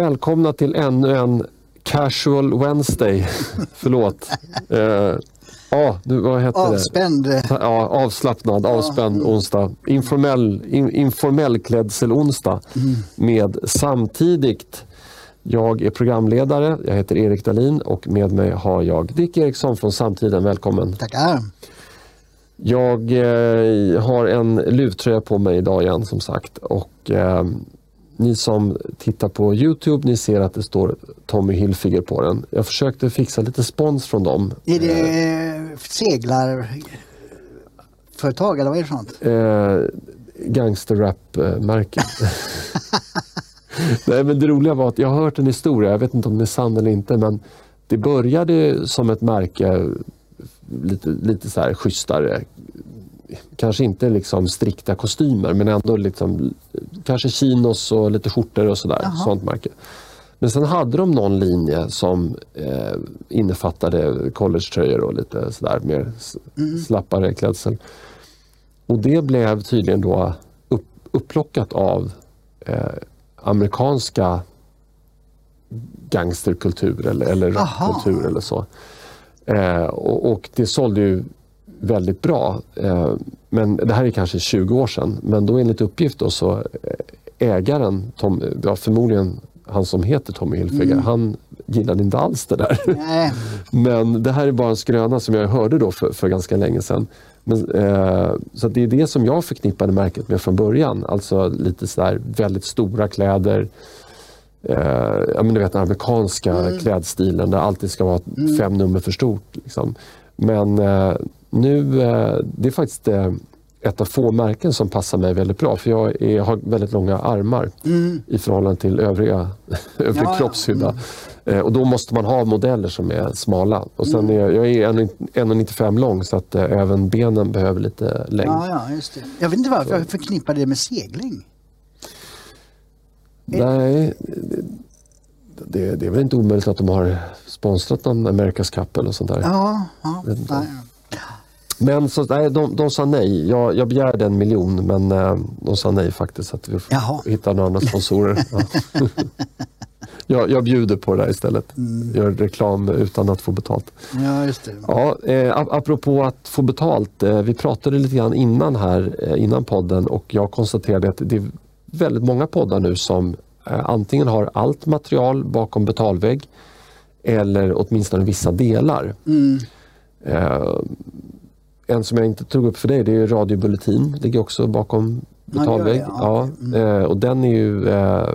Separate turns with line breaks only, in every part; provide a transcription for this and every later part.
Välkomna till ännu en Casual Wednesday. Förlåt. Eh, Ja, nu, vad heter
Avspänd.
det? Ja, avslappnad, avspänd mm. onsdag. Informell, in, informell klädsel-onsdag mm. med samtidigt jag är programledare, jag heter Erik Dalin och med mig har jag Dick Eriksson från Samtiden. Välkommen!
Tackar!
Jag eh, har en luvtröja på mig idag igen som sagt och eh, ni som tittar på Youtube, ni ser att det står Tommy Hilfiger på den. Jag försökte fixa lite spons från dem.
Är det eh, seglarföretag eller vad är det för något?
Eh, Gangsterrap-märke. Nej men det roliga var att jag har hört en historia, jag vet inte om den är sann eller inte, men det började som ett märke lite, lite så här schysstare kanske inte liksom strikta kostymer men ändå liksom, kanske chinos och lite skjortor och sådär. Sånt märke. Men sen hade de någon linje som eh, innefattade collegetröjor och lite sådär mer mm. slappare klädsel. Och det blev tydligen då upp, upplockat av eh, amerikanska gangsterkultur eller, eller rapkultur eller så. Eh, och, och, det sålde ju väldigt bra. Eh, men det här är kanske 20 år sedan. Men då enligt uppgift då så eh, ägaren, Tom, ja, förmodligen han som heter Tommy Hilfiger, mm. han gillade inte alls det där. Nej. Men det här är bara en skröna som jag hörde då för, för ganska länge sedan. Men, eh, så det är det som jag förknippade märket med från början. Alltså lite sådär väldigt stora kläder. Eh, ja, men du vet den amerikanska mm. klädstilen där allt ska vara mm. fem nummer för stort. Liksom. Men eh, nu, eh, det är faktiskt eh, ett av få märken som passar mig väldigt bra för jag är, har väldigt långa armar mm. i förhållande till övriga, övrig ja, kroppshydda. Ja. Mm. och då måste man ha modeller som är smala. Och sen mm. är, jag är 1,95 lång så att även benen behöver lite längd.
Ja, ja, just det. Jag vet inte varför jag förknippar det med segling.
Nej, det, det, är väl inte omöjligt att de har sponsrat någon America's Cup eller sånt där.
Ja, ja.
Men så, nej, de, de sa nej. Jag, jag begärde en miljon men eh, de sa nej faktiskt. Att vi får hitta några andra sponsorer. Ja. jag, jag bjuder på det där istället. Mm. Gör reklam utan att få betalt.
Ja, just det.
Ja, eh, apropå att få betalt. Eh, vi pratade lite grann innan här, eh, innan podden och jag konstaterade att det är väldigt många poddar nu som eh, antingen har allt material bakom betalvägg eller åtminstone vissa delar. Mm. En som jag inte tog upp för dig det är Radio Bulletin. ligger också bakom betalvägg. Ja, mm. eh, och den är ju, eh,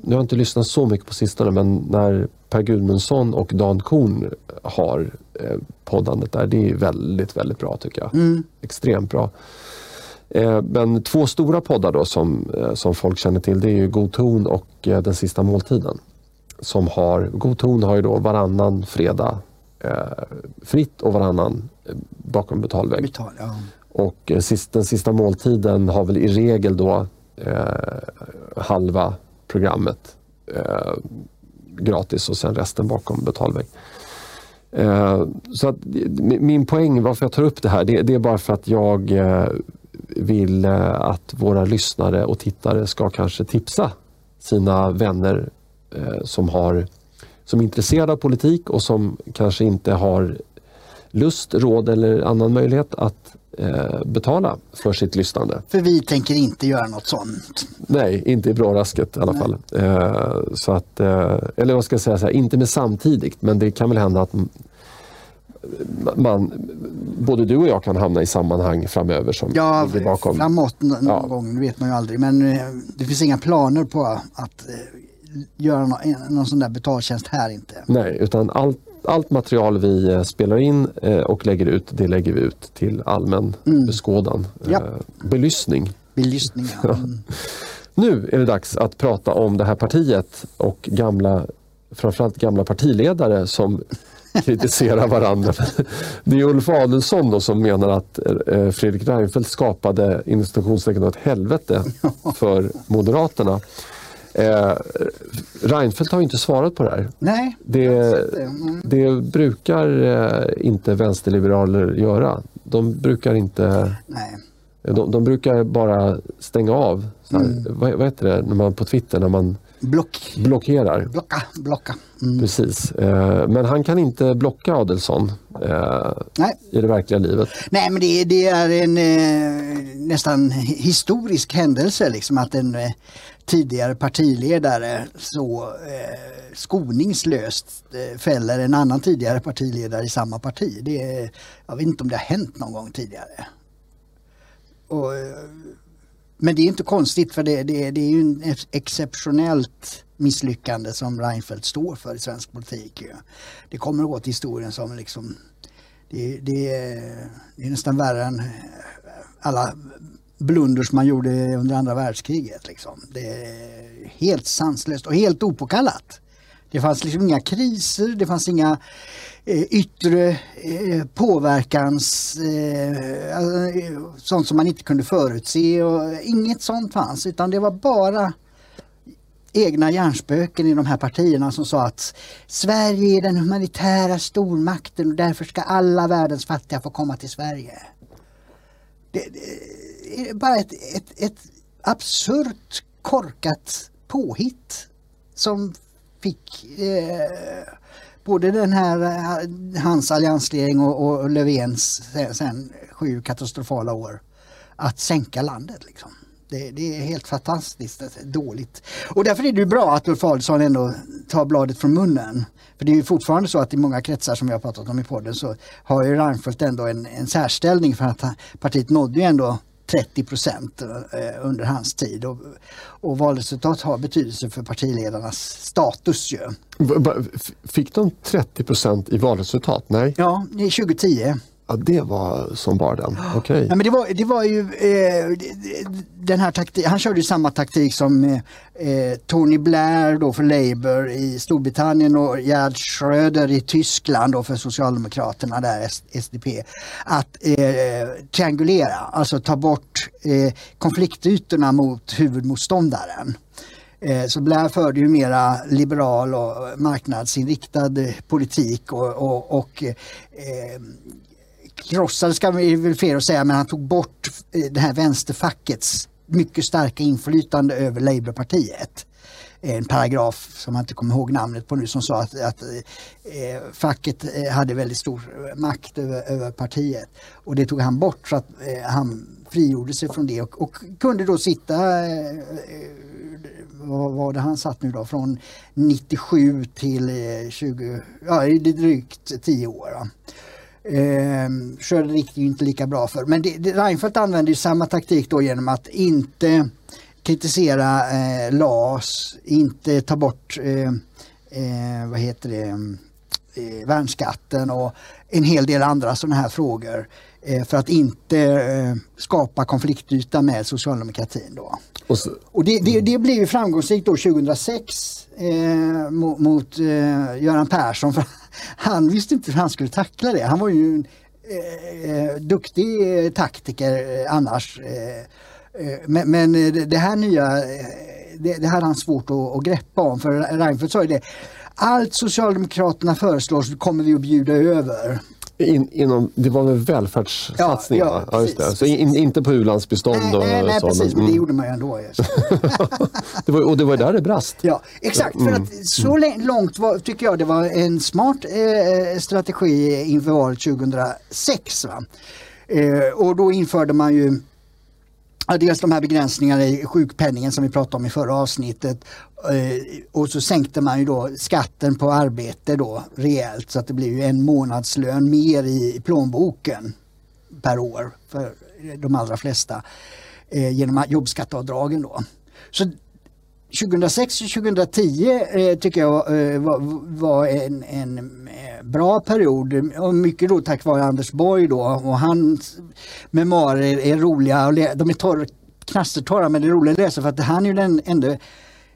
nu har jag inte lyssnat så mycket på sistone men när Per Gudmundsson och Dan Korn har eh, poddandet där, det är väldigt, väldigt bra tycker jag. Mm. Extremt bra. Men två stora poddar då som, som folk känner till det är ju God ton och Den sista måltiden. Som har, God ton har ju då varannan fredag fritt och varannan bakom betalvägg.
Betal, ja.
Och eh, sist, den sista måltiden har väl i regel då eh, halva programmet eh, gratis och sen resten bakom betalvägg. Eh, så att, min poäng varför jag tar upp det här det, det är bara för att jag eh, vill eh, att våra lyssnare och tittare ska kanske tipsa sina vänner som, har, som är intresserade av politik och som kanske inte har lust, råd eller annan möjlighet att eh, betala för sitt lyssnande.
För vi tänker inte göra något sånt?
Nej, inte i brårasket i alla Nej. fall. Eh, så att, eh, eller vad ska jag säga, så här, inte med samtidigt men det kan väl hända att man, både du och jag kan hamna i sammanhang framöver som
ja, ligger bakom. framåt någon ja. gång, det vet man ju aldrig. Men eh, det finns inga planer på att eh, göra någon, någon sån där betaltjänst här inte.
Nej, utan allt allt material vi eh, spelar in eh, och lägger ut, det lägger vi ut till allmän mm. beskådan. Ja. Eh, belysning.
Belysning, ja. Mm.
Nu är det dags att prata om det här partiet och gamla, framförallt gamla partiledare som kritiserar varandra. Det är Ulf Adelsohn som menar att Fredrik Reinfeldt skapade institutionstecken ett helvete för Moderaterna. Eh, Reinfeldt har inte svarat på det här.
Nej.
Det, mm. det brukar eh, inte vänsterliberaler göra. De brukar inte...
Nej.
De, de brukar bara stänga av. Här, mm. vad, vad heter det när man, på Twitter när man
Block.
blockerar.
Blocka, blocka. Mm.
Precis. Eh, men han kan inte blocka Adelsson eh, i det verkliga livet.
Nej men det, det är en eh, nästan historisk händelse liksom att en eh, tidigare partiledare så eh, skoningslöst eh, fäller en annan tidigare partiledare i samma parti. Det är, jag vet inte om det har hänt någon gång tidigare. Och, eh, men det är inte konstigt för det, det, det är ju ett exceptionellt misslyckande som Reinfeldt står för i svensk politik. Det kommer att gå till historien som liksom det, det, det är nästan värre än alla blunders man gjorde under andra världskriget. Liksom. Det är helt sanslöst och helt opåkallat. Det fanns liksom inga kriser, det fanns inga eh, yttre eh, påverkans, eh, alltså, eh, sånt som man inte kunde förutse. Och inget sånt fanns utan det var bara egna hjärnspöken i de här partierna som sa att Sverige är den humanitära stormakten och därför ska alla världens fattiga få komma till Sverige. Det, det bara ett, ett, ett absurt korkat påhitt som fick eh, både den här, eh, hans alliansregering och, och Löfvens sen, sen sju katastrofala år att sänka landet. Liksom. Det, det är helt fantastiskt dåligt. Och därför är det bra att Ulf Adelsohn ändå tar bladet från munnen. För det är ju fortfarande så att i många kretsar som vi har pratat om i podden så har ju Reinfeldt ändå en, en särställning för att partiet nådde ju ändå 30 procent eh, under hans tid. Och, och valresultat har betydelse för partiledarnas status ju.
Fick de 30 procent i valresultat? Nej,
Ja, det är 2010.
Ja, det var som bara den. Okej.
Ja, men det, var, det var ju eh, den här taktik, han körde samma taktik som eh, eh, Tony Blair då för Labour i Storbritannien och Gerhard Schröder i Tyskland då för Socialdemokraterna där, SDP. Att eh, triangulera, alltså ta bort eh, konfliktytorna mot huvudmotståndaren. Eh, Så Blair förde ju mera liberal och marknadsinriktad politik och, och, och eh, krossade, ska vi väl fel att säga, men han tog bort eh, det här vänsterfackets mycket starka inflytande över Labourpartiet. Eh, en paragraf som jag inte kommer ihåg namnet på nu som sa att, att eh, facket eh, hade väldigt stor makt över, över partiet. Och det tog han bort så att eh, han frigjorde sig från det och, och kunde då sitta eh, vad var det han satt nu då, från 97 till eh, 20, ja det är drygt 10 år. Då. Eh, Schröder gick det ju inte lika bra för. Men det, det, Reinfeldt använde samma taktik då genom att inte kritisera eh, LAS, inte ta bort eh, eh, vad heter det, eh, värnskatten och en hel del andra sådana här frågor eh, för att inte eh, skapa konfliktyta med socialdemokratin. Då.
Och så,
Och det, det, det blev framgångsrikt då 2006 eh, mot, mot Göran Persson för han visste inte hur han skulle tackla det. Han var ju en eh, eh duktig eh, taktiker eh, annars. Men, men det här nya, det, det hade han svårt att, att greppa om för Reinfeldt sa ju det. Allt Socialdemokraterna föreslår så kommer vi att bjuda över
in, inom, det var väl välfärdssatsningar?
Ja, ja,
ja, det. Så in, inte på u-landsbistånd
Nej,
och
nej, nej
så.
precis, men det
mm.
gjorde man ju ändå.
Det var, och det var där det brast.
Ja, exakt. För
Mm.
att så långt var, tycker jag det var en smart eh, strategi inför valet 2006. Va? Eh, och då införde man ju dels de här begränsningarna i sjukpenningen som vi pratade om i förra avsnittet. Eh, och så sänkte man ju då skatten på arbete då rejält så att det blev ju en månadslön mer i plånboken per år för de allra flesta eh, genom jobbskatteavdragen då. Så 2006 och 2010 eh, tycker jag eh, var, var en, en eh, bra period och mycket då tack vare Anders Borg då och hans memoarer är roliga och de är torr, knastertorra men det är roligt att läsa för att han är ju den enda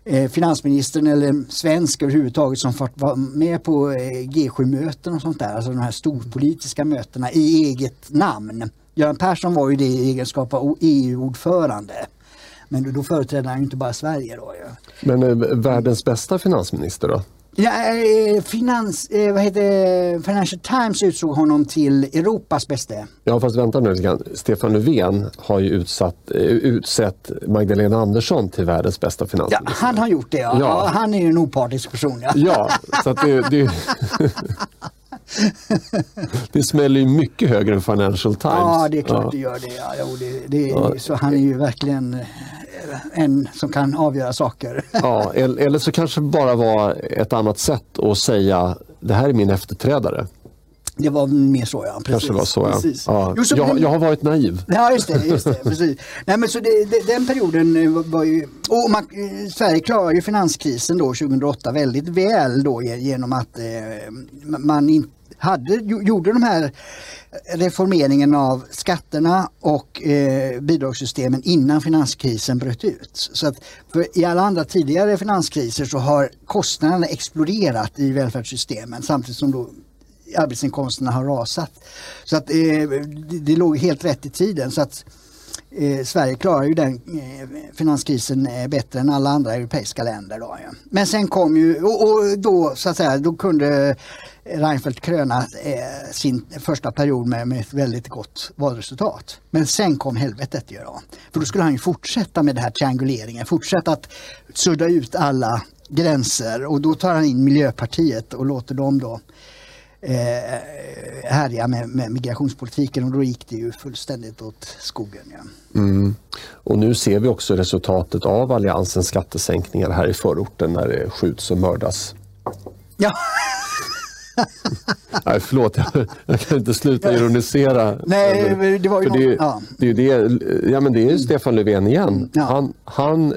eh, finansministern eller svensk överhuvudtaget som fått vara med på eh, G7-möten och sånt där, alltså de här storpolitiska mötena i eget namn. Göran Persson var ju det i egenskap av EU-ordförande. Men då, företrädde han ju inte bara Sverige då ju.
Men eh, världens bästa finansminister då?
Ja, eh, finans, eh, vad heter, Financial Times utsåg honom till Europas bästa.
Ja fast vänta nu lite Stefan Löfven har ju utsatt, eh, utsett Magdalena Andersson till världens bästa finansminister.
Ja, han har gjort det ja. ja. han är ju en opartisk person. Ja,
ja så det, det det smäller ju mycket högre än Financial Times.
Ja, det är klart ja. det gör det. Ja, det, det ja. Så han är ju verkligen en som kan avgöra saker.
Ja, eller så kanske det bara var ett annat sätt att säga det här är min efterträdare.
Det var mer så ja. Precis.
Kanske var så ja. Ja. Jo, så jag, jag, har varit naiv.
Ja just det, just det precis. Nej, men så det, det, den perioden eh, var ju, och man, eh, Sverige klarade ju finanskrisen då 2008 väldigt väl då genom att eh, man inte hade, gjorde de här reformeringen av skatterna och eh, bidragssystemen innan finanskrisen bröt ut. Så att I alla andra tidigare finanskriser så har kostnaderna exploderat i välfärdssystemen samtidigt som då arbetsinkomsterna har rasat. Så att eh, det, det låg helt rätt i tiden. Så att eh, Sverige klarar ju den eh, finanskrisen eh, bättre än alla andra europeiska länder. Då, ja. Men sen kom ju, och, och, då så att säga, då kunde Reinfeldt kröna eh, sin första period med, med ett väldigt gott valresultat. Men sen kom helvetet ju då. För då skulle han ju fortsätta med den här trianguleringen, fortsätta att sudda ut alla gränser och då tar han in Miljöpartiet och låter dem då eh, härja med, med migrationspolitiken och då gick det ju fullständigt åt skogen. Ja.
Mm. Och nu ser vi också resultatet av Alliansens skattesänkningar här i förorten när det skjuts och mördas.
Ja.
Nej, förlåt, jag, jag, kan inte sluta ironisera.
Nej, det var ju
det, ja. det, det, ja, men det är Stefan Löfven igen. Ja. Han, han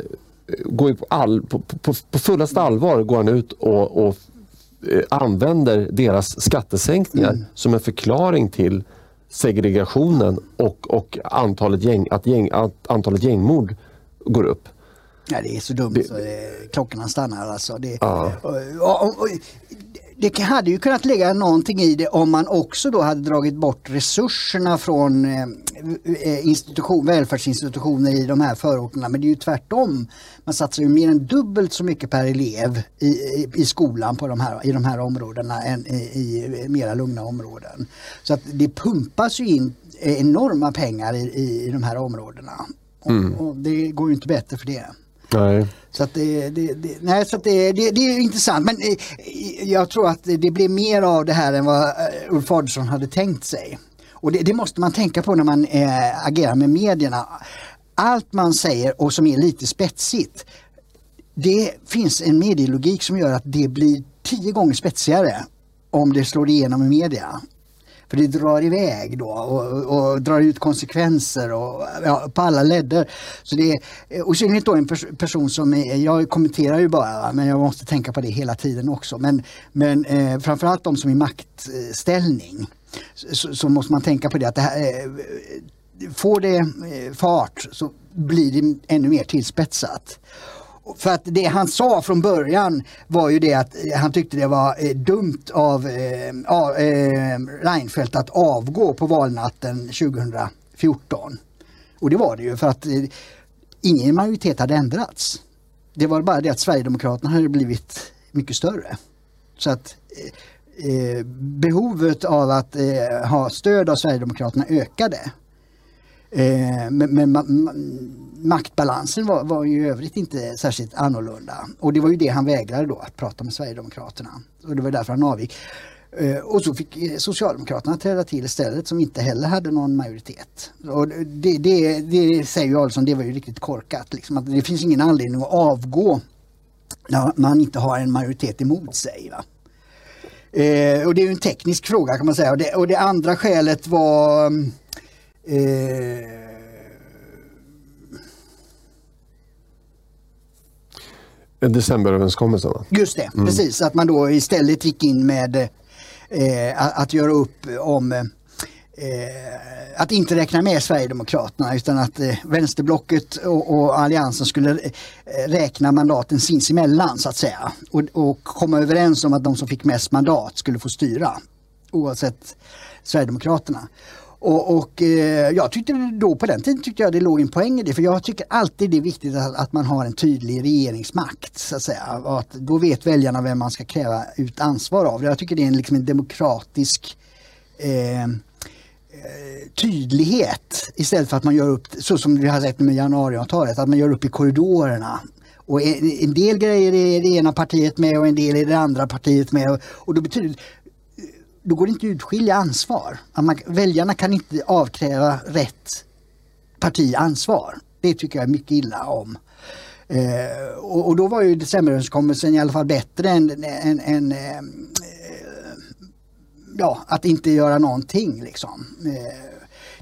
går på, all, på, på, på fullaste allvar går han ut och, och använder deras skattesänkningar mm. som en förklaring till segregationen och, och antalet, gäng, att gäng, att antalet gängmord går upp.
Ja, det är så dumt det, så det, klockorna stannar alltså. Det, ja. och, och, och, det hade ju kunnat ligga någonting i det om man också då hade dragit bort resurserna från eh, eh, institution, välfärdsinstitutioner i de här förorterna. Men det är ju tvärtom. Man satsar ju mer än dubbelt så mycket per elev i, i, i skolan på de här, i de här områdena än i, i mera lugna områden. Så att det pumpas ju in enorma pengar i, i, de här områdena. Mm. Och, och det går ju inte bättre för det.
Nej.
Så att det, det, det, nej, så det, det, det, är intressant men eh, jag tror att det blir mer av det här än vad eh, Ulf Adelsohn hade tänkt sig. Och det, måste man tänka på när man äh, agerar med medierna. Allt man säger och som är lite spetsigt, det finns en medielogik som gör att det blir tio gånger spetsigare om det slår igenom i media. För det drar iväg då och, och drar ut konsekvenser och, ja, på alla ledder. Så det är, och synnerhet då en pers person som, är, jag kommenterar ju bara men jag måste tänka på det hela tiden också. Men, men eh, framförallt de som är i maktställning så, så, måste man tänka på det att det här, eh, får det eh, fart så blir det ännu mer tillspetsat. För att det han sa från början var ju det att eh, han tyckte det var eh, dumt av eh, eh, Reinfeldt att avgå på valnatten 2014. Och det var det ju för att eh, ingen majoritet hade ändrats. Det var bara det att Sverigedemokraterna hade blivit mycket större. Så att eh, eh behovet av att eh, ha stöd av Sverigedemokraterna ökade. Eh, men, men man, man, maktbalansen var, var ju i övrigt inte särskilt annorlunda. Och det var ju det han vägrade då, att prata med Sverigedemokraterna. Och det var därför han avgick. Eh, och så fick eh, Socialdemokraterna träda till istället som inte heller hade någon majoritet. Och det, det, det säger ju Adelsohn, det var ju riktigt korkat. Liksom, att det finns ingen anledning att avgå när man inte har en majoritet emot sig. Va? Eh, och det är ju en teknisk fråga kan man säga. Och det, och det andra skälet var eh,
Decemberöverenskommelsen?
Just det, mm. precis. Att man då istället gick in med eh, att, göra upp om eh, att inte räkna med Sverigedemokraterna utan att eh, vänsterblocket och, och, Alliansen skulle eh, räkna mandaten sinsemellan så att säga och, och komma överens om att de som fick mest mandat skulle få styra oavsett Sverigedemokraterna. Och, och eh, jag tyckte då på den tiden tyckte jag det låg en poäng i det för jag tycker alltid det är viktigt att, att man har en tydlig regeringsmakt. Så att säga. Och att då vet väljarna vem man ska kräva ut ansvar av. Jag tycker det är en, liksom en demokratisk eh, eh tydlighet istället för att man gör upp, så som vi har sett med januariavtalet, att man gör upp i korridorerna. Och en, en del grejer är det ena partiet med och en del är det andra partiet med. Och då betyder då går det inte att utskilja ansvar. Att man, väljarna kan inte avkräva rätt parti ansvar. Det tycker jag är mycket illa om. Eh, och, och, då var ju decemberöverenskommelsen i alla fall bättre än, än, än eh, ja, att inte göra någonting. Liksom. Eh,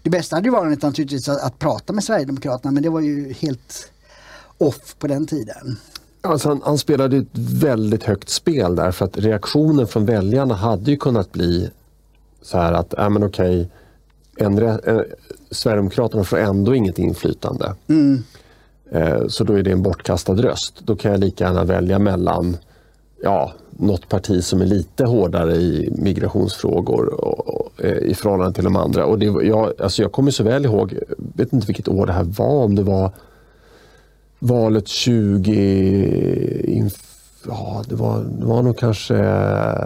det bästa hade ju varit naturligtvis att, att prata med Sverigedemokraterna men det var ju helt off på den tiden.
Alltså han, han, spelade ett väldigt högt spel där för att reaktionen från väljarna hade ju kunnat bli så här att, ja men okej, en, eh, Sverigedemokraterna får ändå inget inflytande. Mm. Eh, så då är det en bortkastad röst. Då kan jag lika gärna välja mellan ja, något parti som är lite hårdare i migrationsfrågor och, och, eh, i förhållande till de andra. Och det, jag, alltså jag kommer så väl ihåg, jag vet inte vilket år det här var, om det var valet 20... Ja, det var, det var nog kanske...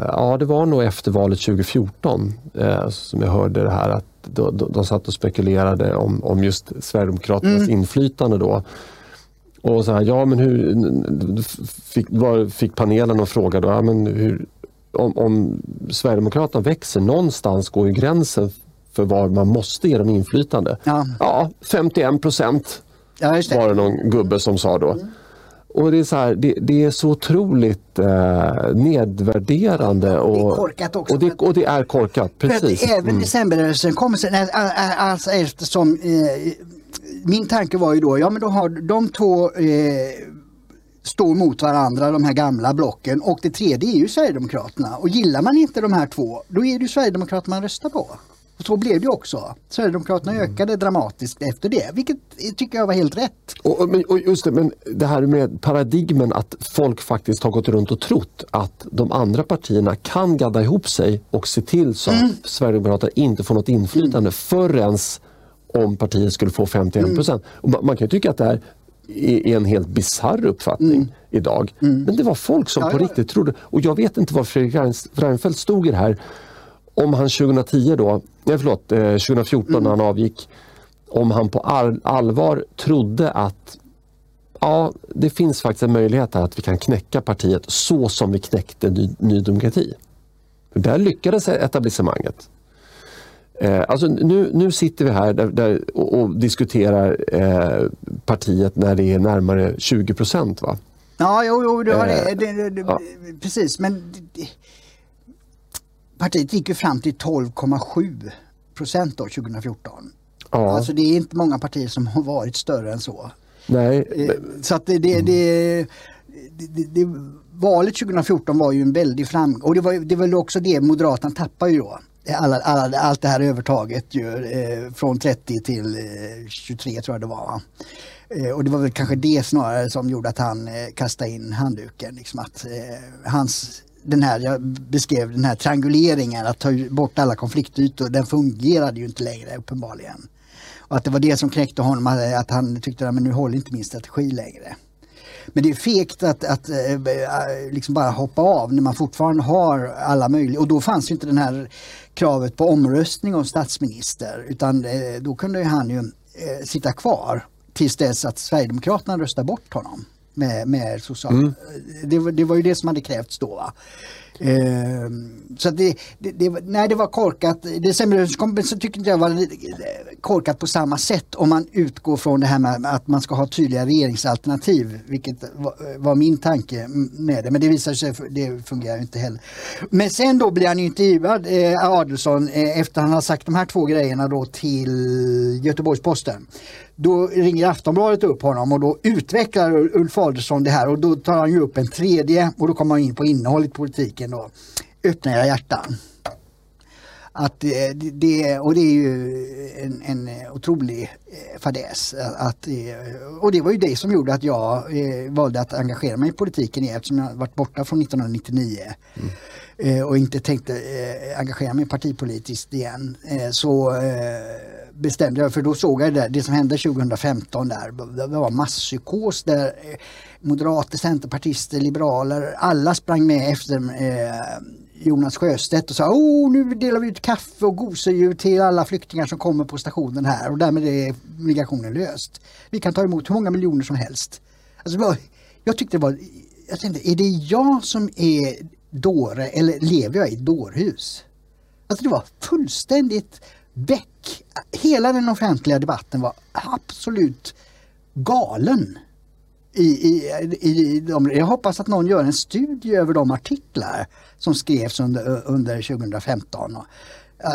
Ja, det var nog efter valet 2014 eh, som jag hörde det här att de, de, de satt och spekulerade om, om just Sverigedemokraternas mm. inflytande då. Och så här, ja men hur... Fick, var, fick panelen och frågade ja, men hur, om, om Sverigedemokraterna växer, någonstans går ju gränsen för var man måste ge dem inflytande. Ja, ja 51 procent ja, det. var det någon gubbe som sa då. Mm. Och det är, så här, det, det, är så otroligt eh, nedvärderande. Och, det är
korkat också.
Och det, och det är korkat, precis.
även mm. decemberöverenskommelsen, alltså eftersom eh, min tanke var ju då, ja men då har de två eh, står mot varandra, de här gamla blocken och det tredje är ju Sverigedemokraterna. Och gillar man inte de här två, då är det Sverigedemokraterna man röstar på. Och så blev det också. Sverigedemokraterna mm. ökade dramatiskt efter det, vilket tycker jag var helt rätt.
Och, och, just det, men det här med paradigmen att folk faktiskt har gått runt och trott att de andra partierna kan gadda ihop sig och se till så mm. att Sverigedemokraterna inte får något inflytande mm. förrän om partiet skulle få 51 procent. Mm. Man kan tycka att det här är en helt bizarr uppfattning mm. idag. Mm. Men det var folk som ja, på ja. riktigt trodde. Och jag vet inte var Fredrik Reinfeldt stod i det här. Om han 2010 då, nej förlåt, 2014 mm. när han avgick. Om han på allvar trodde att ja, det finns faktiskt en möjlighet att vi kan knäcka partiet så som vi knäckte Ny, Ny Demokrati. Där lyckades etablissemanget. Eh, alltså nu, nu sitter vi här där, där och, och, diskuterar eh, partiet när det är närmare 20 procent. Va?
Ja, jo, jo det har eh, det, det, ja. precis. Men partiet gick ju fram till 12,7 procent 2014. Ja. Alltså det är inte många partier som har varit större än så.
Nej.
Eh, så att det, det, det, det, valet 2014 var ju en väldig framgång och det var, det var också det Moderaterna tappade ju då alla, alla, allt det här övertaget ju, eh, från 30 till eh, 23 tror jag det var. Eh, och det var väl kanske det snarare som gjorde att han eh, kastade in handduken. Liksom att, eh, hans, den här, jag beskrev den här trianguleringen, att ta bort alla konfliktytor, den fungerade ju inte längre uppenbarligen. Och att det var det som knäckte honom, att han tyckte att nu håller inte min strategi längre. Men det är fegt att, att eh, liksom bara hoppa av när man fortfarande har alla möjligheter. och då fanns ju inte den här kravet på omröstning om statsminister utan eh, då kunde han ju eh, sitta kvar tills dess att Sverigedemokraterna röstar bort honom med, med social... Mm. Det, det, var ju det som hade krävts då. Va? Eh, så det, det, det, nej, det var korkat. Decemberöverenskommelsen tyckte inte jag var korkat på samma sätt om man utgår från det här med att man ska ha tydliga regeringsalternativ, vilket var, var min tanke med det. Men det visar sig, det fungerar inte heller. Men sen då blir han intervjuad, eh, Adelsson, eh, efter han har sagt de här två grejerna då till Göteborgs-Posten. Då ringer Aftonbladet upp honom och då utvecklar Ulf Adelsohn det här och då tar han ju upp en tredje och då kommer han in på innehållet i politiken då. Öppna era hjärtan. Att det, det, och det är ju en, en otrolig eh, fadäs. Att, och det var ju det som gjorde att jag valde att engagera mig i politiken eftersom jag varit borta från 1999. Mm. och inte tänkte engagera mig partipolitiskt igen. så bestämde jag, för då såg jag det, det som hände 2015 där, det var masspsykos där eh, moderater, centerpartister, liberaler, alla sprang med efter eh, Jonas Sjöstedt och sa oh, nu delar vi ut kaffe och gosedjur till alla flyktingar som kommer på stationen här och därmed är migrationen löst. Vi kan ta emot hur många miljoner som helst. Alltså, jag tyckte det var, jag tänkte, är det jag som är dåre eller lever jag i ett dårhus? Alltså det var fullständigt väck. Hela den offentliga debatten var absolut galen. I, i, i de, jag hoppas att någon gör en studie över de artiklar som skrevs under, under 2015. Eh,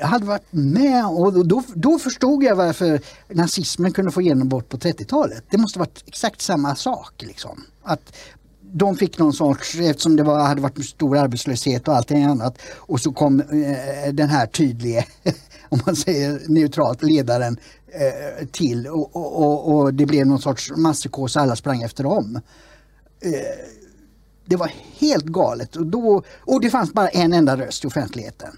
jag hade varit med och då, då förstod jag varför nazismen kunde få genombrott på 30-talet. Det måste varit exakt samma sak. Liksom. Att de fick någon sorts, eftersom det var, hade varit stor arbetslöshet och allting annat och så kom eh, den här tydliga, om man säger neutralt, ledaren eh, till och, och, och, det blev någon sorts masspsykos alla sprang efter dem. Eh, det var helt galet och, då, och det fanns bara en enda röst i offentligheten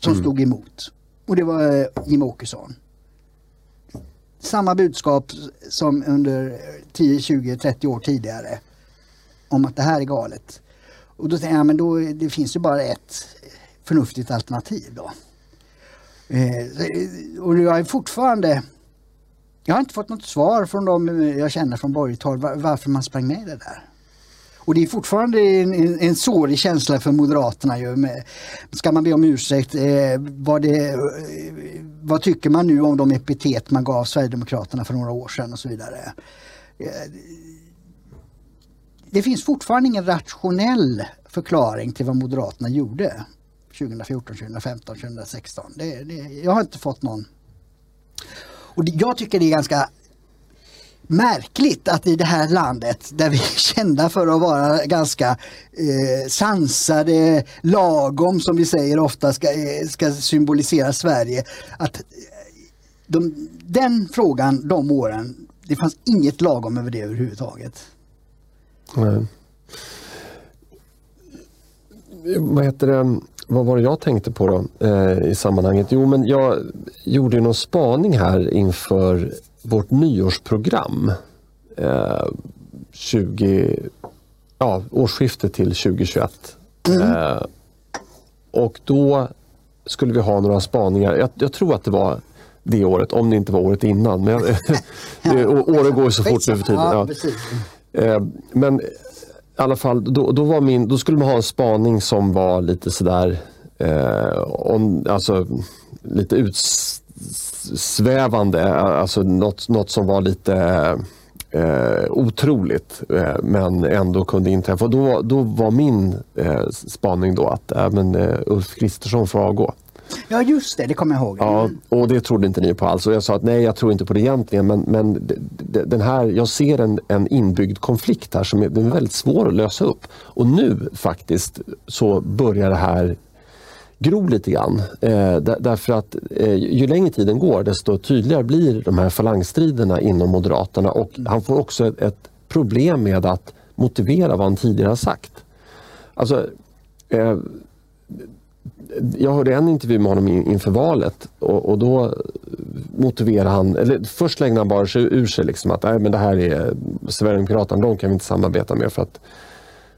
som mm. stod emot och det var eh, Jim Åkesson samma budskap som under 10, 20, 30 år tidigare om att det här är galet. Och då tänkte jag, men då, det finns ju bara ett förnuftigt alternativ då. Eh, och jag är fortfarande jag har inte fått något svar från dem jag känner från borgerligt håll varför man sprang med i det där. Och det är fortfarande en, en, en sårig känsla för Moderaterna. Ju med, ska man be om ursäkt? Eh, vad, det, eh, vad tycker man nu om de epitet man gav Sverigedemokraterna för några år sedan och så vidare. Eh, det finns fortfarande ingen rationell förklaring till vad Moderaterna gjorde 2014, 2015, 2016. Det, det, jag har inte fått någon. Och det, jag tycker det är ganska märkligt att i det här landet där vi är kända för att vara ganska eh, sansade, lagom som vi säger ofta ska, eh, ska symbolisera Sverige. Att eh, de, den frågan, de åren, det fanns inget lagom över det överhuvudtaget. Nej.
Vad heter det? Vad var det jag tänkte på då eh, i sammanhanget? Jo, men jag gjorde någon spaning här inför vårt nyårsprogram. Eh, 20, ja, årsskiftet till 2021. Mm. Eh, och då skulle vi ha några spaningar. Jag, jag, tror att det var det året, om det inte var året innan. Men året går ju så fort nu för tiden. Ja. Eh, men eh, i alla fall, då, då, var min, då skulle man ha en spaning som var lite sådär, eh, on, alltså lite utsvävande, eh, alltså något, något som var lite eh, eh, otroligt eh, men ändå kunde inträffa. Då, då var min eh, spaning då att även men, eh, Ulf Kristersson får avgå.
Ja just det, det kommer jag ihåg.
Ja, och det trodde inte ni på alls. Och jag sa att nej, jag tror inte på det egentligen. Men, men den här, jag ser en, en inbyggd konflikt här som är, den är väldigt svår att lösa upp. Och nu faktiskt så börjar det här gro lite grann. Eh, därför att eh, ju längre tiden går desto tydligare blir de här falangstriderna inom Moderaterna och mm. han får också ett, ett problem med att motivera vad han tidigare har sagt. Alltså, eh, jag hörde en intervju med honom inför valet och, och då motiverade han, eller först slängde han bara ur sig liksom att Nej, men det här är Sverigedemokraterna, de kan vi inte samarbeta med för att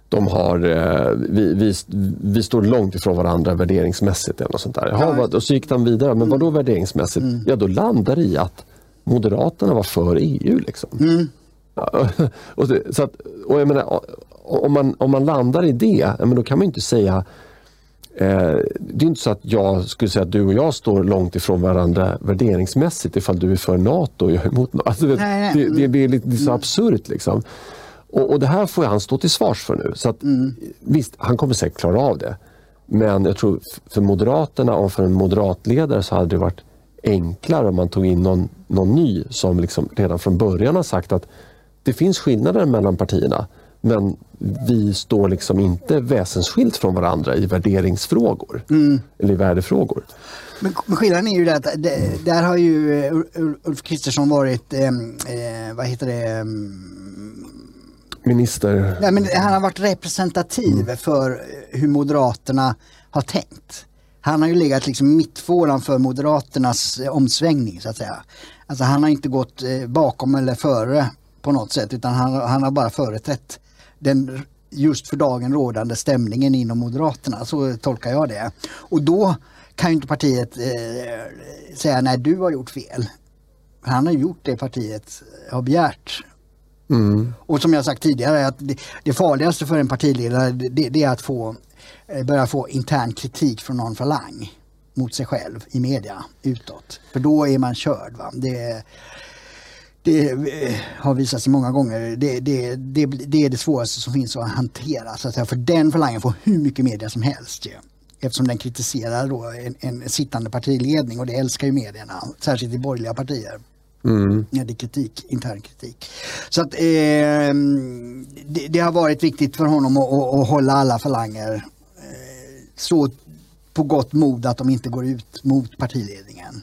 de har, eh, vi, vi, vi står långt ifrån varandra värderingsmässigt. Eller något sånt där. Jaha, och så gick han vidare, men vad då mm. värderingsmässigt? Mm. Ja, då landar det i att Moderaterna var för EU. Liksom. Mm. och, så att, och jag menar, om, man, om man landar i det, men då kan man inte säga det är inte så att jag skulle säga att du och jag står långt ifrån varandra värderingsmässigt ifall du är för NATO och jag är emot NATO. Alltså. Det, det, det, är lite, så mm. absurt. Liksom. Och, och, det här får han stå till svars för nu. Så att, mm. Visst, han kommer säkert klara av det. Men jag tror för Moderaterna och för en moderatledare så hade det varit enklare om man tog in någon, någon ny som liksom redan från början har sagt att det finns skillnader mellan partierna. Men vi står liksom inte väsensskilt från varandra i värderingsfrågor mm. eller i värdefrågor.
Men, men skillnaden är ju det att det, där har ju Ulf Kristersson varit, eh, eh, vad heter det, eh,
Minister?
Nej, men han har varit representativ mm. för hur Moderaterna har tänkt. Han har ju legat liksom mittfåran för Moderaternas eh, omsvängning så att säga. Alltså han har inte gått eh, bakom eller före på något sätt utan han, han har bara företrätt den just för dagen rådande stämningen inom Moderaterna. Så tolkar jag det. Och då kan ju inte partiet eh, säga nej du har gjort fel. Han har gjort det partiet har begärt. Mm. Och som jag sagt tidigare, att det, det farligaste för en partiledare det, det, är att få, eh, börja få intern kritik från någon falang mot sig själv i media utåt. För då är man körd. Va? Det, det eh, har visat sig många gånger. Det, det, det, det, är det svåraste som finns att hantera. Så att säga. För den falangen får hur mycket media som helst. Ju. Eftersom den kritiserar då en, en sittande partiledning och det älskar ju medierna, särskilt i borgerliga partier. Mm. Ja, det är kritik, intern kritik. Så att, eh, det, det, har varit viktigt för honom att, att, att hålla alla falanger eh, så på gott mod att de inte går ut mot partiledningen.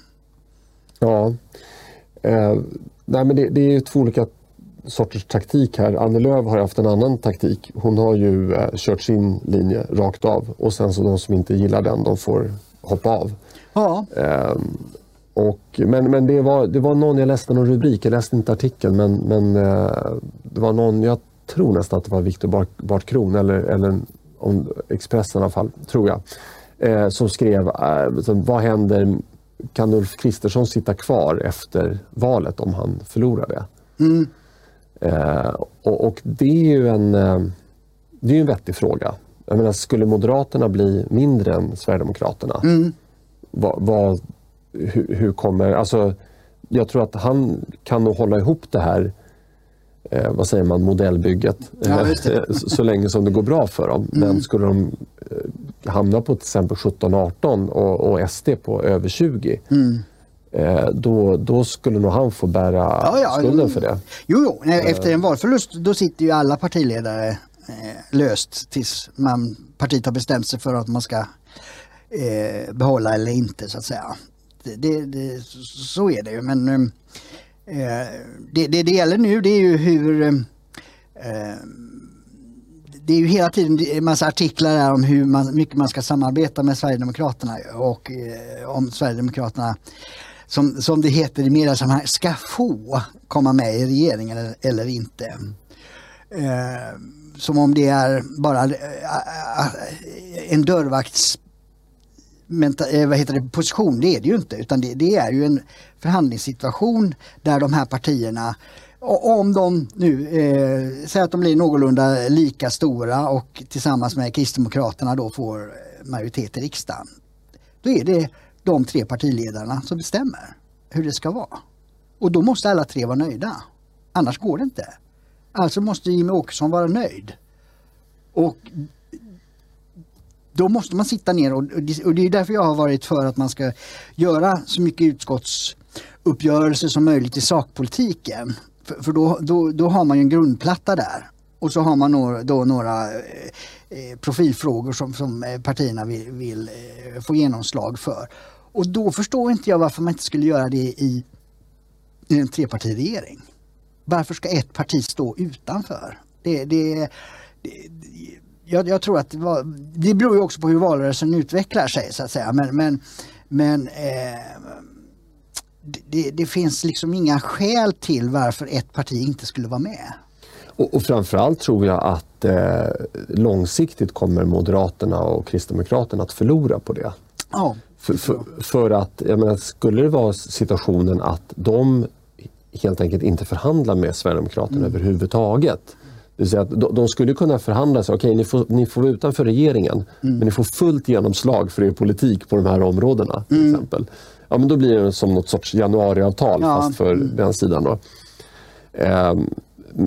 Ja, eh, nej men det, det är två olika sorters taktik här. Annie Lööf har haft en annan taktik. Hon har ju eh, kört sin linje rakt av och sen så de som inte gillar den, de får hoppa av. Ja. Eh, och, men men det, var, det var någon, jag läste någon rubrik, jag läste inte artikeln, men, men eh, det var någon, jag tror nästan att det var Viktor Bart, Bart Kron eller, eller om Expressen i alla fall, tror jag, eh, som skrev eh, vad händer, kan Ulf Kristersson sitta kvar efter valet om han förlorar det? Mm. Eh, och, och, det är ju en, eh, det är en vettig fråga. Jag menar, skulle Moderaterna bli mindre än Sverigedemokraterna? Mm. Vad, vad, hur, hur, kommer... Alltså, jag tror att han kan nog hålla ihop det här eh, vad säger man, modellbygget ja, så, så länge som det går bra för dem. Mm. Men skulle de eh, hamna på till exempel 17-18 och, och SD på över 20 mm. Eh, då, då skulle nog han få bära ja, ja, skulden för det.
Jo, jo. Nej, efter en valförlust då sitter ju alla partiledare eh, löst tills man, partiet har bestämt sig för att man ska eh, behålla eller inte så att säga. Det, det, så är det ju men eh, Eh, det, det, det gäller nu det är ju hur eh, eh det är ju hela tiden en massa artiklar där om hur man, mycket man ska samarbeta med Sverigedemokraterna och eh, om Sverigedemokraterna som, som det heter i mediesammanhang, ska få komma med i regeringen eller, eller inte. Eh, som om det är bara eh, eh en dörrvakts eh, vad heter det, position, det är det ju inte utan det, det är ju en förhandlingssituation där de här partierna om de nu eh, säger att de blir någorlunda lika stora och tillsammans med Kristdemokraterna då får majoritet i riksdagen. Då är det de tre partiledarna som bestämmer hur det ska vara. Och då måste alla tre vara nöjda. Annars går det inte. Alltså måste Jimmie Åkesson vara nöjd. Och då måste man sitta ner och, och det är därför jag har varit för att man ska göra så mycket utskotts uppgörelser som möjligt i sakpolitiken. För, för då, då, då, har man ju en grundplatta där. Och så har man några, då några eh, eh, profilfrågor som, som eh, partierna vill, vill eh, få genomslag för. Och då förstår inte jag varför man inte skulle göra det i, i en trepartiregering. Varför ska ett parti stå utanför? Det, det, det jag, jag, tror att det, var, det beror ju också på hur valrörelsen utvecklar sig så att säga. Men, men, men eh, det, det, finns liksom inga skäl till varför ett parti inte skulle vara med.
Och, och framförallt tror jag att eh, långsiktigt kommer Moderaterna och Kristdemokraterna att förlora på det. Ja. För, för, för, att, jag menar, skulle det vara situationen att de helt enkelt inte förhandlar med Sverigedemokraterna mm. överhuvudtaget. Det vill säga att de, skulle kunna förhandla sig, okej okay, ni, får, ni får vara utanför regeringen mm. men ni får fullt genomslag för er politik på de här områdena. till mm. exempel. Ja, men då blir det som något sorts januariavtal ja. fast för mm. den sidan. Då. Eh,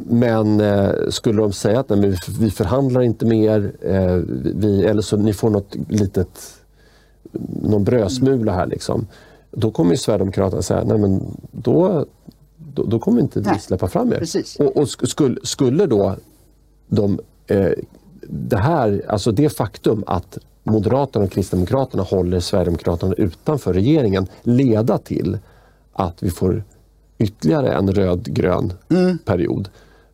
men eh, skulle de säga att nej, vi, vi förhandlar inte mer, eh, vi, eller så ni får något litet någon brödsmula här. Liksom. Då kommer ju Sverigedemokraterna säga, nej men då, då, då kommer inte vi släppa fram er.
Precis.
Och, och skulle, skulle då de, eh, det här, alltså det faktum att Moderaterna och Kristdemokraterna håller Sverigedemokraterna utanför regeringen leda till att vi får ytterligare en rödgrön mm. period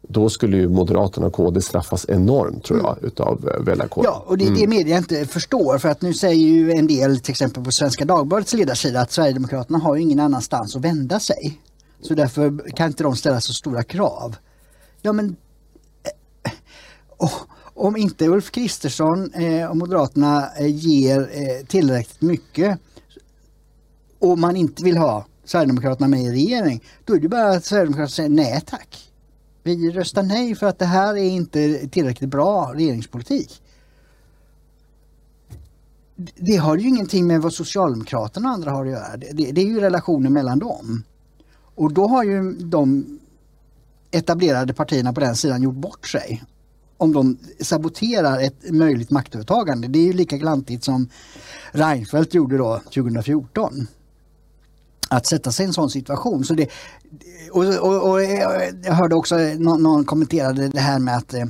då skulle ju Moderaterna och KD straffas enormt tror jag mm. utav eh, väljarkåren.
Ja, och det är det mm. media inte förstår för att nu säger ju en del till exempel på Svenska Dagbladets ledarsida att Sverigedemokraterna har ingen annanstans att vända sig. Så därför kan inte de ställa så stora krav. Ja men oh, om inte Ulf Kristersson eh, och Moderaterna eh, ger eh, tillräckligt mycket och man inte vill ha Sverigedemokraterna med i regering, då är det bara att Sverigedemokraterna säger nej tack. Vi röstar nej för att det här är inte tillräckligt bra regeringspolitik. Det har ju ingenting med vad Socialdemokraterna och andra har att göra. Det, det är ju relationen mellan dem. Och då har ju de etablerade partierna på den sidan gjort bort sig. Om de saboterar ett möjligt maktövertagande. Det är ju lika glantigt som Reinfeldt gjorde då 2014 att sätta sig i en sån situation. Så det, och, och, och jag hörde också någon, någon kommenterade det här med att eh,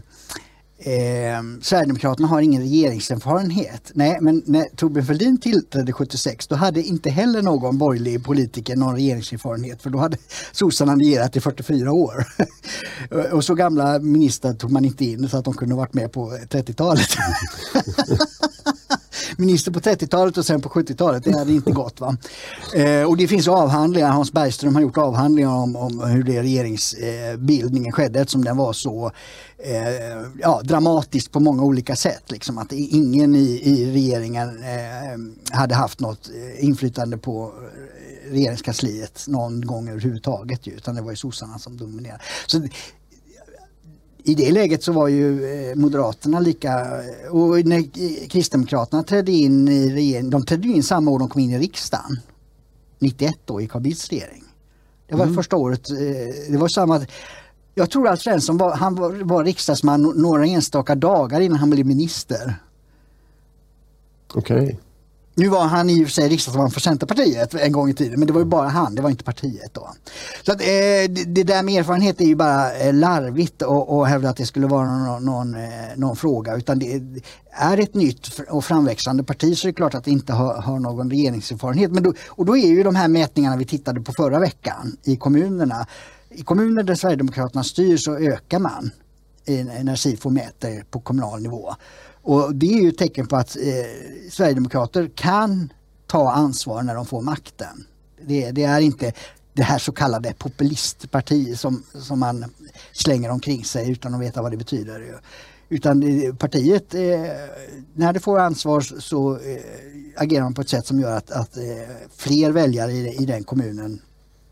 eh, Sverigedemokraterna har ingen regeringserfarenhet. Nej, men när Torbjörn Fälldin tillträdde 76 då hade inte heller någon borgerlig politiker någon regeringserfarenhet för då hade sossarna regerat i 44 år. och så gamla ministrar tog man inte in så att de kunde varit med på 30-talet. minister på 30-talet och sen på 70-talet. Det hade inte gått. Va? Eh, och det finns avhandlingar, Hans Bergström har gjort avhandlingar om, om hur det regeringsbildningen skedde eftersom den var så eh, ja, dramatisk på många olika sätt. Liksom, att ingen i, i regeringen eh, hade haft något inflytande på regeringskansliet någon gång överhuvudtaget utan det var ju sossarna som dominerade. Så i det läget så var ju eh, Moderaterna lika, och när Kristdemokraterna trädde in i regeringen, de trädde in samma år de kom in i riksdagen. 91 då i Carl Bildts regering. Det var mm. första året, eh, det var samma, jag tror Alf Svensson var, han var, var riksdagsman några enstaka dagar innan han blev minister.
Okej. Okay.
Nu var han i och för sig riksdagsman för Centerpartiet en gång i tiden men det var ju bara han, det var inte partiet då. Så att, eh, det, det, där med erfarenhet är ju bara eh, larvigt och, hävda att det skulle vara någon, någon, eh, någon, fråga utan det är ett nytt och framväxande parti så är det klart att det inte har, har någon regeringserfarenhet. Men då, och då är ju de här mätningarna vi tittade på förra veckan i kommunerna. I kommuner där Sverigedemokraterna styr så ökar man när SIFO mäter på kommunal nivå. Och det är ju ett tecken på att eh, Sverigedemokrater kan ta ansvar när de får makten. Det, det, är inte det här så kallade populistpartiet som, som man slänger omkring sig utan att veta vad det betyder. Utan det, partiet, eh, när det får ansvar så eh, agerar man på ett sätt som gör att, att eh, fler väljare i, i den kommunen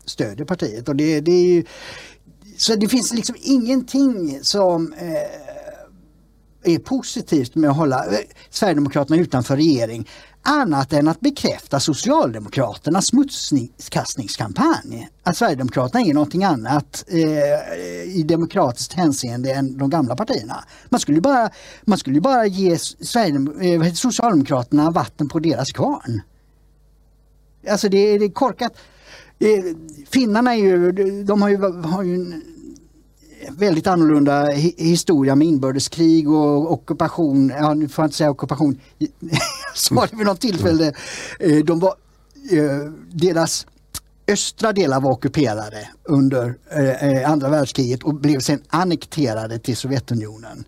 stödjer partiet. Och det, det är ju, så det finns liksom ingenting som eh, är positivt med att hålla eh, Sverigedemokraterna utanför regering annat än att bekräfta Socialdemokraternas smutskastningskampanj. Att Sverigedemokraterna är någonting annat eh, i demokratiskt hänseende än de gamla partierna. Man skulle bara, man skulle bara ge eh, Socialdemokraterna vatten på deras kvarn. Alltså det, det är korkat. Eh, finnarna är ju, de har ju, har ju en väldigt annorlunda historia med inbördeskrig och ockupation. Ja, nu får jag inte säga ockupation. Jag sa det vid något tillfälle. Eh, de var, eh, deras östra delar var ockuperade under eh, andra världskriget och blev sen annekterade till Sovjetunionen.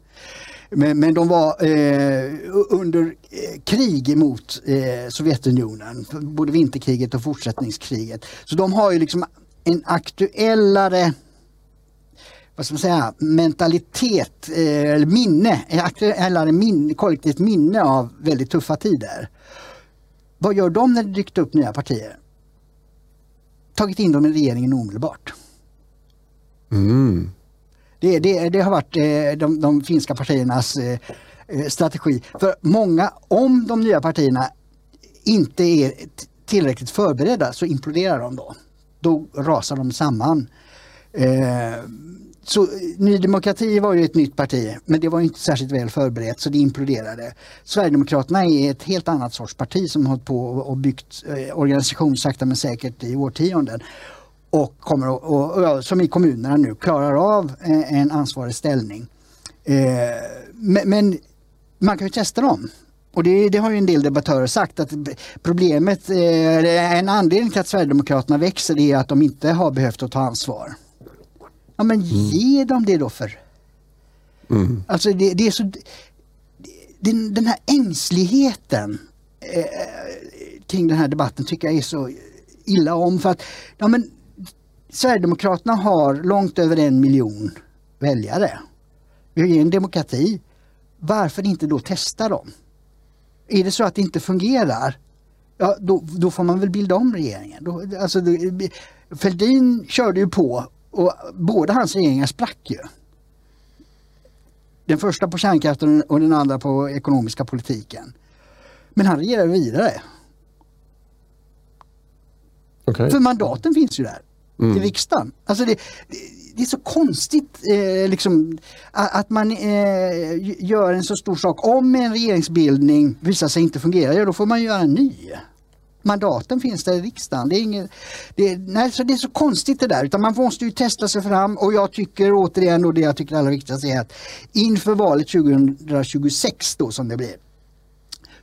Men, men de var eh, under krig mot eh, Sovjetunionen, både vinterkriget och fortsättningskriget. Så de har ju liksom en aktuellare vad ska man säga, mentalitet, eh, eller minne, eller minne, kollektivt minne av väldigt tuffa tider. Vad gör de när det dykt upp nya partier? Tagit in dem i regeringen omedelbart.
Mm.
Det, det, det, har varit eh, de, de, finska partiernas eh, strategi. För många, om de nya partierna inte är tillräckligt förberedda så imploderar de då. Då rasar de samman. Eh, så eh, Ny Demokrati var ju ett nytt parti men det var inte särskilt väl förberett så det imploderade. Sverigedemokraterna är ett helt annat sorts parti som har på och byggt eh, organisation sakta men säkert i årtionden. Och kommer att, och, och, som i kommunerna nu klarar av eh, en ansvarig ställning. Eh, men, men man kan ju testa dem. Och det, det, har ju en del debattörer sagt att problemet, eh, en anledning till att Sverigedemokraterna växer är att de inte har behövt att ta ansvar. Ja men mm. ge dem det då för. Mm. Alltså det, det, är så, den, den här ängsligheten eh, kring den här debatten tycker jag är så illa om. För att ja, men, Sverigedemokraterna har långt över en miljon väljare. Vi har en demokrati. Varför inte då testa dem? Är det så att det inte fungerar, ja, då, då får man väl bilda om regeringen. Då, alltså, Fälldin körde ju på och båda hans regeringar sprack ju. Den första på kärnkraften och den andra på ekonomiska politiken. Men han regerar vidare. Okay. För mandaten finns ju där mm. i riksdagen. Alltså det, det, det är så konstigt eh, liksom, att man eh, gör en så stor sak. Om en regeringsbildning visar sig inte fungera, ja då får man göra en ny mandaten finns där i riksdagen. Det är, inget, det, nej, så det är så konstigt det där, utan man måste ju testa sig fram och jag tycker återigen, och det jag tycker är allra viktigast är att inför valet 2026 då som det blir,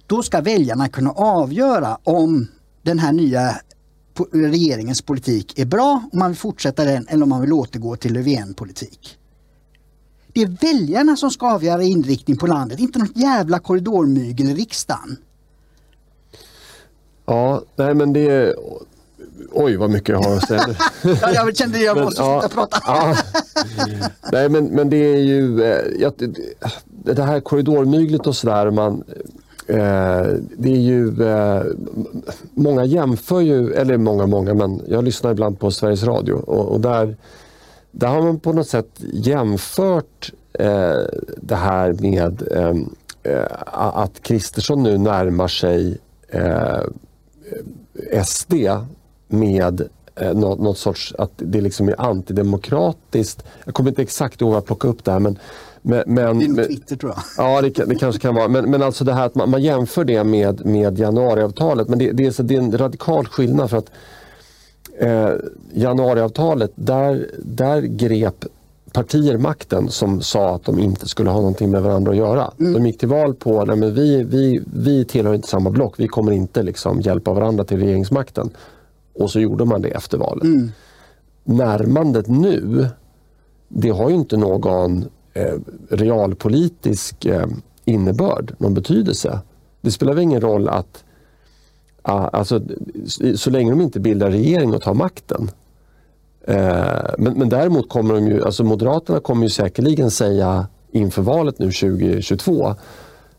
då ska väljarna kunna avgöra om den här nya regeringens politik är bra, om man vill fortsätta den eller om man vill återgå till Löfven-politik. Det är väljarna som ska avgöra inriktning på landet, inte något jävla korridormygel i riksdagen.
Ja, nej men det. Oj vad mycket jag har att säga.
ja, jag kände att jag måste sluta prata. ja.
Nej men, men det är ju eh, det här korridormyglet och sådär. Man, eh, det är ju, eh, många jämför ju, eller många många, men jag lyssnar ibland på Sveriges Radio och, och där, där har man på något sätt jämfört eh, det här med eh, eh, att Kristersson nu närmar sig SD med eh, något, något, sorts, att det liksom är antidemokratiskt. Jag kommer inte exakt ihåg att plocka upp det här men men,
men, det är nog Twitter tror jag.
Ja, det, det, kanske kan vara. Men, men alltså det här att man, man jämför det med, med januariavtalet. Men det, det, är, så, det är en radikal skillnad för att eh, januariavtalet, där, där grep partier makten som sa att de inte skulle ha någonting med varandra att göra. Mm. De gick till val på att vi, vi, vi tillhör inte samma block, vi kommer inte liksom hjälpa varandra till regeringsmakten. Och så gjorde man det efter valet. Mm. Närmandet nu, det har ju inte någon eh, realpolitisk eh, innebörd, någon betydelse. Det spelar väl ingen roll att Alltså, så länge de inte bildar regering och tar makten men, men däremot kommer de ju, alltså Moderaterna kommer ju säkerligen säga inför valet nu 2022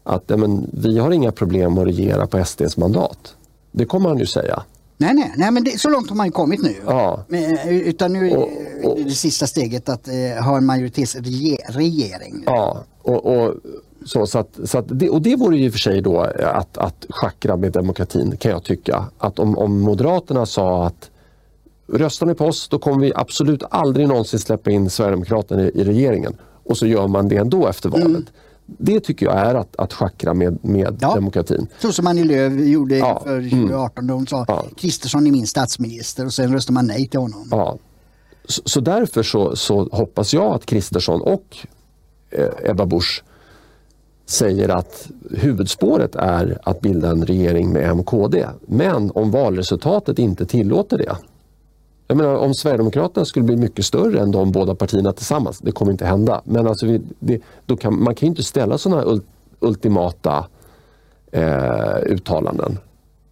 att men, vi har inga problem att regera på SDs mandat. Det kommer han ju säga.
Nej, nej, nej men det, så långt har man kommit nu. Ja. Men, eh, utan nu och, och, är det sista steget att eh, ha en majoritetsregering.
Ja, och, och, så, så, att, så att det, och det vore ju för sig då att, att schackra med demokratin kan jag tycka. Att om, om Moderaterna sa att Röstar ni på oss då kommer vi absolut aldrig någonsin släppa in Sverigedemokraterna i, i regeringen. Och så gör man det ändå efter valet. Mm. Det tycker jag är att, att schackra med, med ja. demokratin.
Så som Annie Lööf gjorde ja. för 2018 då hon sa ja. Kristersson är min statsminister och sen röstar man nej till honom.
Ja. Så, så därför så, så, hoppas jag att Kristersson och eh, Ebba Busch säger att huvudspåret är att bilda en regering med MKD. Men om valresultatet inte tillåter det jag menar, om Sverigedemokraterna skulle bli mycket större än de båda partierna tillsammans, det kommer inte hända. Men alltså vi, det, då kan, man kan inte ställa sådana ult, ultimata eh, uttalanden.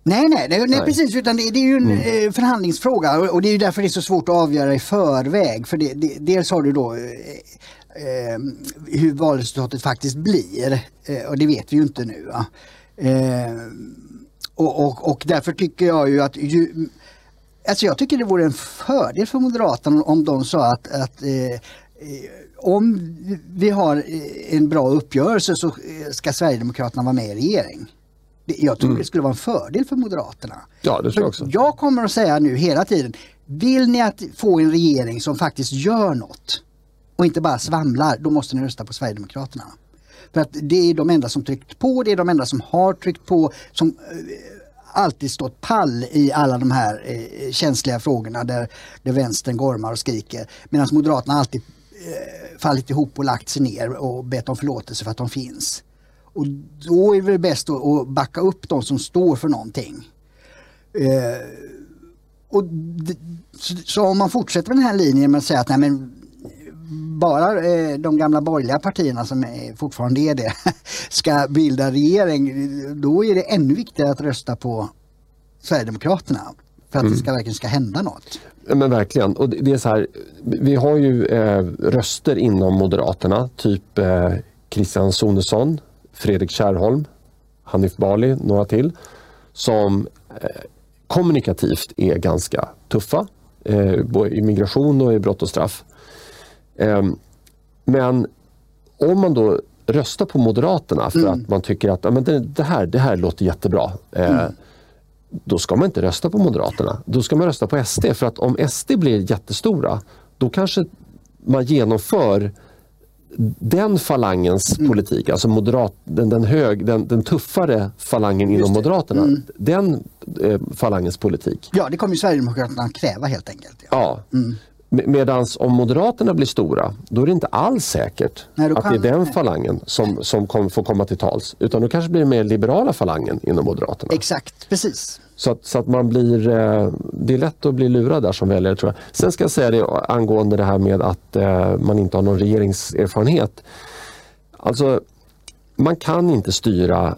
Nej, nej, nej, nej, precis. Utan det, det är ju en mm. Eh, förhandlingsfråga och, och, det är därför det är så svårt att avgöra i förväg. För det, det, dels har du då eh, eh, hur valresultatet faktiskt blir eh, och det vet vi ju inte nu. Eh, och, och, och, därför tycker jag ju att ju, Alltså jag tycker det vore en fördel för Moderaterna om de sa att, att eh, eh om vi har eh, en bra uppgörelse så eh, ska Sverigedemokraterna vara med i regering. Jag tror mm. det skulle vara en fördel för Moderaterna.
Ja, det tror jag också.
Jag kommer att säga nu hela tiden, vill ni att få en regering som faktiskt gör något och inte bara svamlar, då måste ni rösta på Sverigedemokraterna. För att det är de enda som tryckt på, det är de enda som har tryckt på, som alltid stått pall i alla de här eh, känsliga frågorna där, där vänstern gormar och skriker. Medan Moderaterna alltid eh, fallit ihop och lagt sig ner och bett om förlåtelse för att de finns. Och då är det väl bäst att, att backa upp de som står för någonting. Eh, och så, så, om man fortsätter med den här linjen med att säga att nej, men bara eh, de gamla borgerliga partierna som fortfarande är det ska bilda regering, då är det ännu viktigare att rösta på Sverigedemokraterna för att mm. det ska, verkligen ska hända något.
Men verkligen. Och det är så här, vi har ju eh, röster inom Moderaterna, typ eh, Christian Sonesson, Fredrik Kärrholm, Hanif Bali, några till, som eh, kommunikativt är ganska tuffa, eh, både i migration och i brott och straff. Ehm, men om man då röstar på Moderaterna för mm. att man tycker att ja, men det, det, här, det här låter jättebra. Eh, mm. Då ska man inte rösta på Moderaterna. Då ska man rösta på SD. För att om SD blir jättestora, då kanske man genomför den falangens mm. politik, alltså moderat, den, den, hög, den, den tuffare falangen inom Moderaterna, mm. den eh, falangens politik.
Ja, det kommer ju Sverigedemokraterna kräva helt enkelt.
Ja. ja. Mm. Medan om Moderaterna blir stora, då är det inte alls säkert Nej, att det är den falangen som, som kom, får komma till tals. Utan då kanske blir det mer liberala falangen inom Moderaterna.
Exakt, precis.
Så att, så att man blir, eh, det är lätt att bli lurad där som väljare tror jag. Sen ska jag säga det angående det här med att eh, man inte har någon regeringserfarenhet. Alltså, man kan inte styra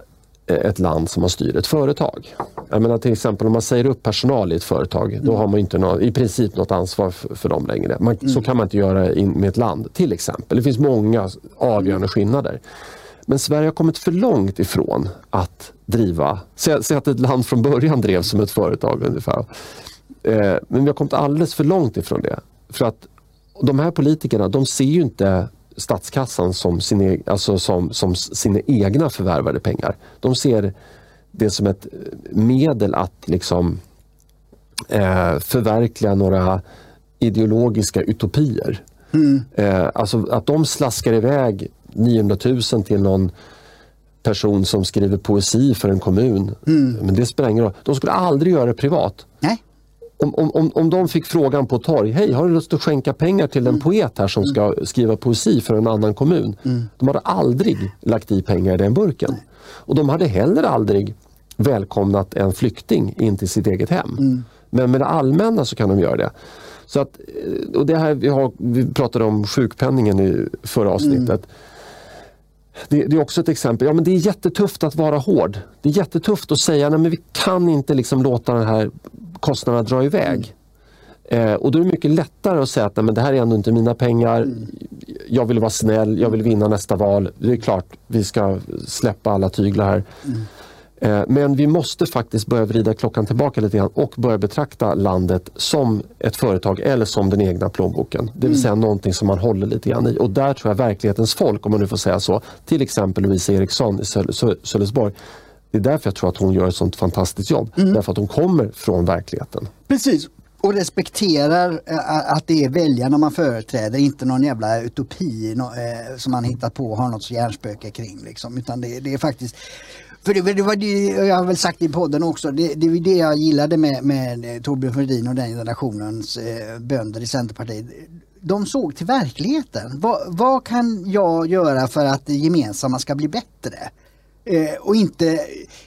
ett land som man styr ett företag. Jag menar till exempel om man säger upp personal i ett företag, mm. då har man inte någon, i princip något ansvar för, för dem längre. Man, mm. Så kan man inte göra in, med ett land till exempel. Det finns många avgörande skillnader. Men Sverige har kommit för långt ifrån att driva, säg, säg att ett land från början drevs som ett företag ungefär. Eh, men vi har kommit alldeles för långt ifrån det. För att de här politikerna, de ser ju inte statskassan som, sin, alltså som, som sina egna förvärvade pengar. De ser det som ett medel att liksom, eh, förverkliga några ideologiska utopier. Mm. Eh, alltså att de slaskar iväg 900 000 till någon person som skriver poesi för en kommun. Mm. Men det spelar ingen roll. De skulle aldrig göra det privat.
Nej
om, om, om de fick frågan på torg, hej har du lust att skänka pengar till en mm. poet här som ska skriva poesi för en annan kommun? Mm. De hade aldrig lagt i pengar i den burken. Nej. Och de hade heller aldrig välkomnat en flykting in till sitt eget hem. Mm. Men med det allmänna så kan de göra det. Så att, eh, och det här, vi, har, vi pratade om sjukpenningen i förra avsnittet. Mm. Det, det, är också ett exempel. Ja, men det är jättetufft att vara hård. Det är jättetufft att säga att vi kan inte liksom låta den här kostnaderna drar iväg. Eh, och då är det mycket lättare att säga att men det här är ändå inte mina pengar. Mm. Jag vill vara snäll, jag vill vinna nästa val. Det är klart, vi ska släppa alla tyglar här. Mm. Eh, men vi måste faktiskt börja vrida klockan tillbaka lite grann och börja betrakta landet som ett företag eller som den egna plånboken. Det vill mm. säga någonting som man håller lite grann i. Och där tror jag verklighetens folk, om man nu får säga så, till exempel Louise Eriksson i Sölvesborg, det är därför jag tror att hon gör ett sånt fantastiskt jobb. Mm. Därför att hon kommer från verkligheten.
Precis, och respekterar eh, att det är väljarna man företräder, inte någon jävla utopi eh, som man hittat på och har något hjärnspöke kring. Liksom. Utan det, det är faktiskt för det, det var det, jag har väl sagt i podden också, det, det var det jag gillade med, med Torbjörn Fälldin och den generationens eh, bönder i Centerpartiet. De såg till verkligheten. Va, vad kan jag göra för att det gemensamma ska bli bättre? Eh, och inte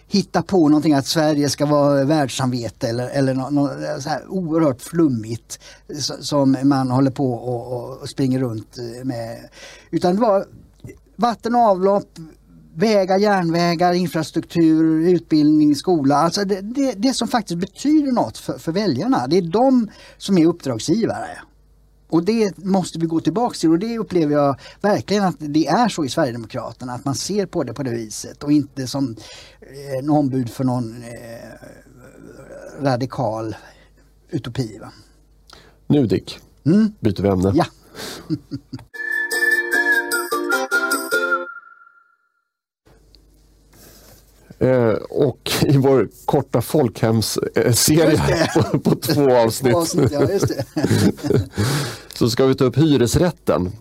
hitta på någonting att Sverige ska vara världssamvete eller, eller något, något så här oerhört flummigt som man håller på och, och springer runt eh, med. Utan det var vatten och avlopp, vägar, järnvägar, infrastruktur, utbildning, skola. Alltså det, det, det som faktiskt betyder något för, för väljarna. Det är de som är uppdragsgivare. Och det måste vi gå tillbaka till och det upplever jag verkligen att det är så i Sverigedemokraterna, att man ser på det på det viset och inte som eh, ombud för någon eh, radikal utopi. Va?
Nu Dick, mm? byter vi ämne.
Ja.
och i vår korta folkhemsserie på, på, två avsnitt så ska vi ta upp hyresrätten.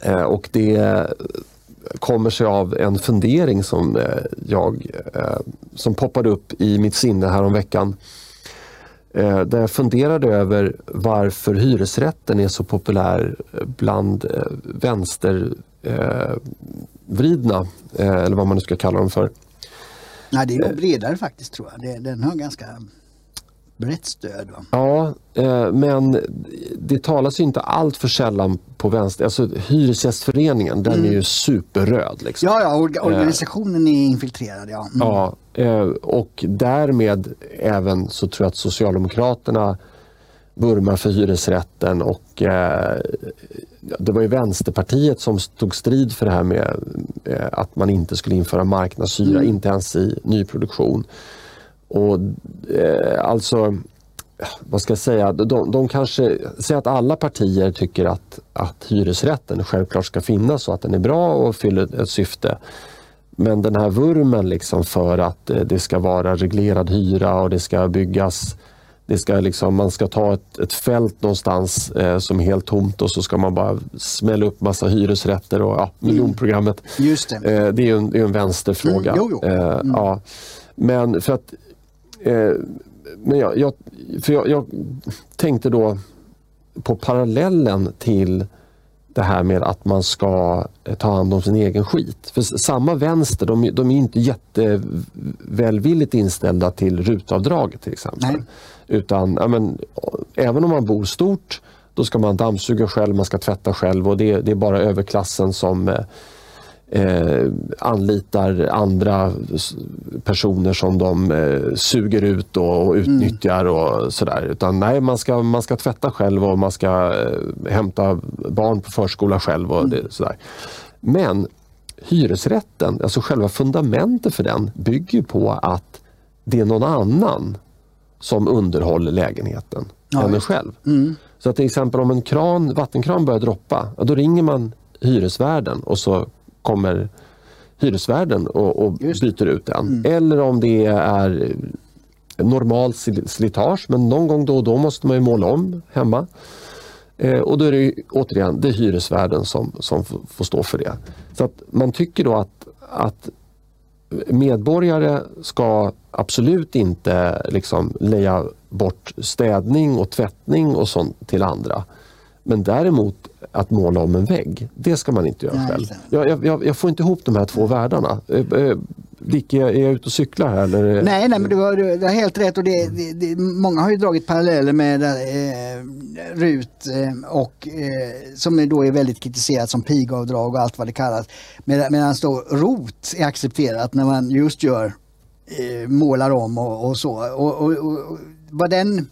Eh, och det kommer sig av en fundering som eh, jag som poppade upp i mitt sinne häromveckan. Eh, där jag funderade över varför hyresrätten är så populär bland eh, vänstervridna, eh, eller vad man nu ska kalla dem för.
Nej, det är nog bredare faktiskt tror jag. Den har ganska brett stöd. Va?
Ja, eh, men det talas inte allt för sällan på vänster. Alltså Hyresgästföreningen, den mm. är ju superröd. Liksom.
Ja, ja, organisationen är infiltrerad. Ja,
mm. ja eh, och därmed även så tror jag att Socialdemokraterna vurmar för hyresrätten och eh, det var ju Vänsterpartiet som tog strid för det här med eh, att man inte skulle införa marknadshyra, mm. inte ens i nyproduktion. Och eh, alltså, vad ska jag säga, de, de kanske, säger att alla partier tycker att, att hyresrätten självklart ska finnas och att den är bra och fyller ett syfte. Men den här vurmen liksom för att eh, det ska vara reglerad hyra och det ska byggas det ska liksom, man ska ta ett, ett fält någonstans eh, som är helt tomt och så ska man bara smälla upp massa hyresrätter och ja, mm. miljonprogrammet.
Mm. Just det.
Eh, det är ju en, en vänsterfråga. Mm, jo, jo. Eh, mm. ja. Men för att Eh, men jag, jag för jag, jag, tänkte då på parallellen till det här med att man ska eh, ta hand om sin egen skit. För samma vänster, de, de är inte jättevälvilligt inställda till rutavdraget till exempel. Nej. Utan ja, men, även om man bor stort, då ska man dammsuga själv, man ska tvätta själv och det, det är bara överklassen som eh, eh, anlitar andra personer som de eh, suger ut och, och utnyttjar mm. och sådär. Utan nej, man ska, man ska tvätta själv och man ska eh, hämta barn på förskola själv. och mm. det, sådär. Men hyresrätten, alltså själva fundamentet för den bygger på att det är någon annan som underhåller lägenheten ja, än en själv. Mm. Så att till exempel om en kran, vattenkran börjar droppa, då ringer man hyresvärden och så kommer hyresvärden och, och byter ut den. Mm. Eller om det är normal slitage men någon gång då och då måste man ju måla om hemma. Eh, och då är det återigen det är hyresvärden som, som får stå för det. Så att man tycker då att, att medborgare ska absolut inte liksom leja bort städning och tvättning och sånt till andra. Men däremot att måla om en vägg, det ska man inte göra Nej, själv. Jag, jag, jag, får inte ihop de här två världarna. Dick, är jag ute och cyklar här? Eller?
Nej, nej, men du har, du har helt rätt. Och det, det, det, många har ju dragit paralleller med eh, RUT eh, och eh, som då är väldigt kritiserat som pigavdrag och allt vad det kallas. Med, medan då ROT är accepterat när man just gör eh, målar om och, och så. Och, och, och, vad den eh,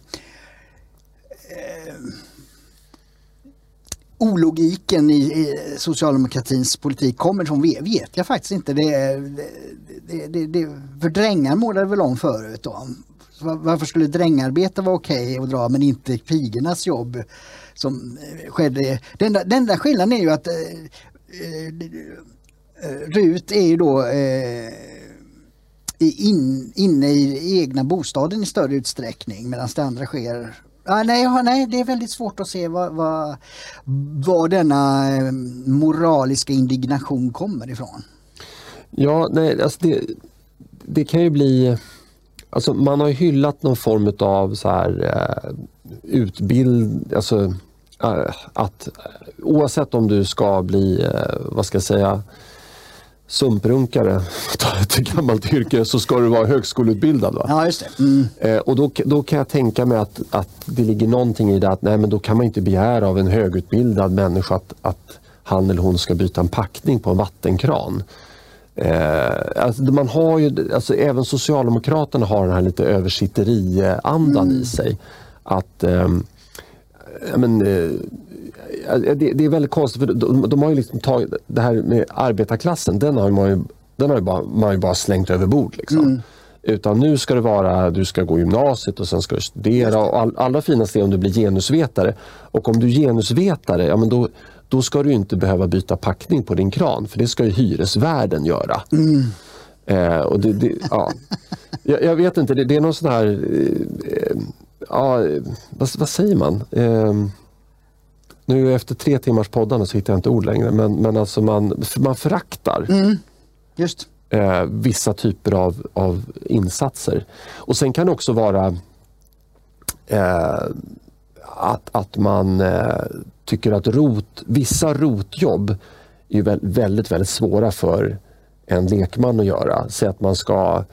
ologiken i, socialdemokratins politik kommer ifrån vet jag faktiskt inte. Det, det, det, det, för drängar målade väl om förut då. Varför skulle drängarbete vara okej okay att dra men inte pigornas jobb som eh, skedde? Den, där, den där skillnaden är ju att eh, eh, eh, RUT är ju då eh, in, inne i egna bostaden i större utsträckning medan det andra sker Ja, nej, nej, det är väldigt svårt att se vad, vad, var denna eh, moraliska indignation kommer ifrån.
Ja, nej, alltså det, det kan ju bli... Alltså man har hyllat någon form av så här, eh, utbild... Alltså, eh, att oavsett om du ska bli, vad ska jag säga, sumprunkare, ett gammalt yrke, så ska du vara högskoleutbildad. Va?
Ja, just. Mm.
Eh, och då, då kan jag tänka mig att, att det ligger någonting i det att nej, men då kan man inte begära av en högutbildad människa att, att han eller hon ska byta en packning på en vattenkran. Eh, alltså man har ju, alltså även Socialdemokraterna har den här lite översitteriandan mm. i sig. Att eh, men, det, det, är väldigt konstigt för de, de har ju liksom tagit det här med arbetarklassen, den har man ju, den har bara, man ju bara slängt över bord. Liksom. Mm. Utan nu ska det vara, du ska gå gymnasiet och sen ska du studera. Och all, allra finast är om du blir genusvetare. Och om du är genusvetare, ja, men då, då ska du inte behöva byta packning på din kran. För det ska ju hyresvärden göra. Mm. Eh, och det, det, ja. jag, jag, vet inte, det, det är någon sån här... Eh, ja, vad, vad, säger man? Eh, nu efter tre timmars poddande så hittar jag inte ord längre, men, men alltså man, man föraktar
mm, just.
Eh, vissa typer av, av insatser. Och sen kan det också vara eh, att, att man eh, tycker att rot, vissa rotjobb är väldigt, väldigt svåra för en lekman att göra. Säg att man ska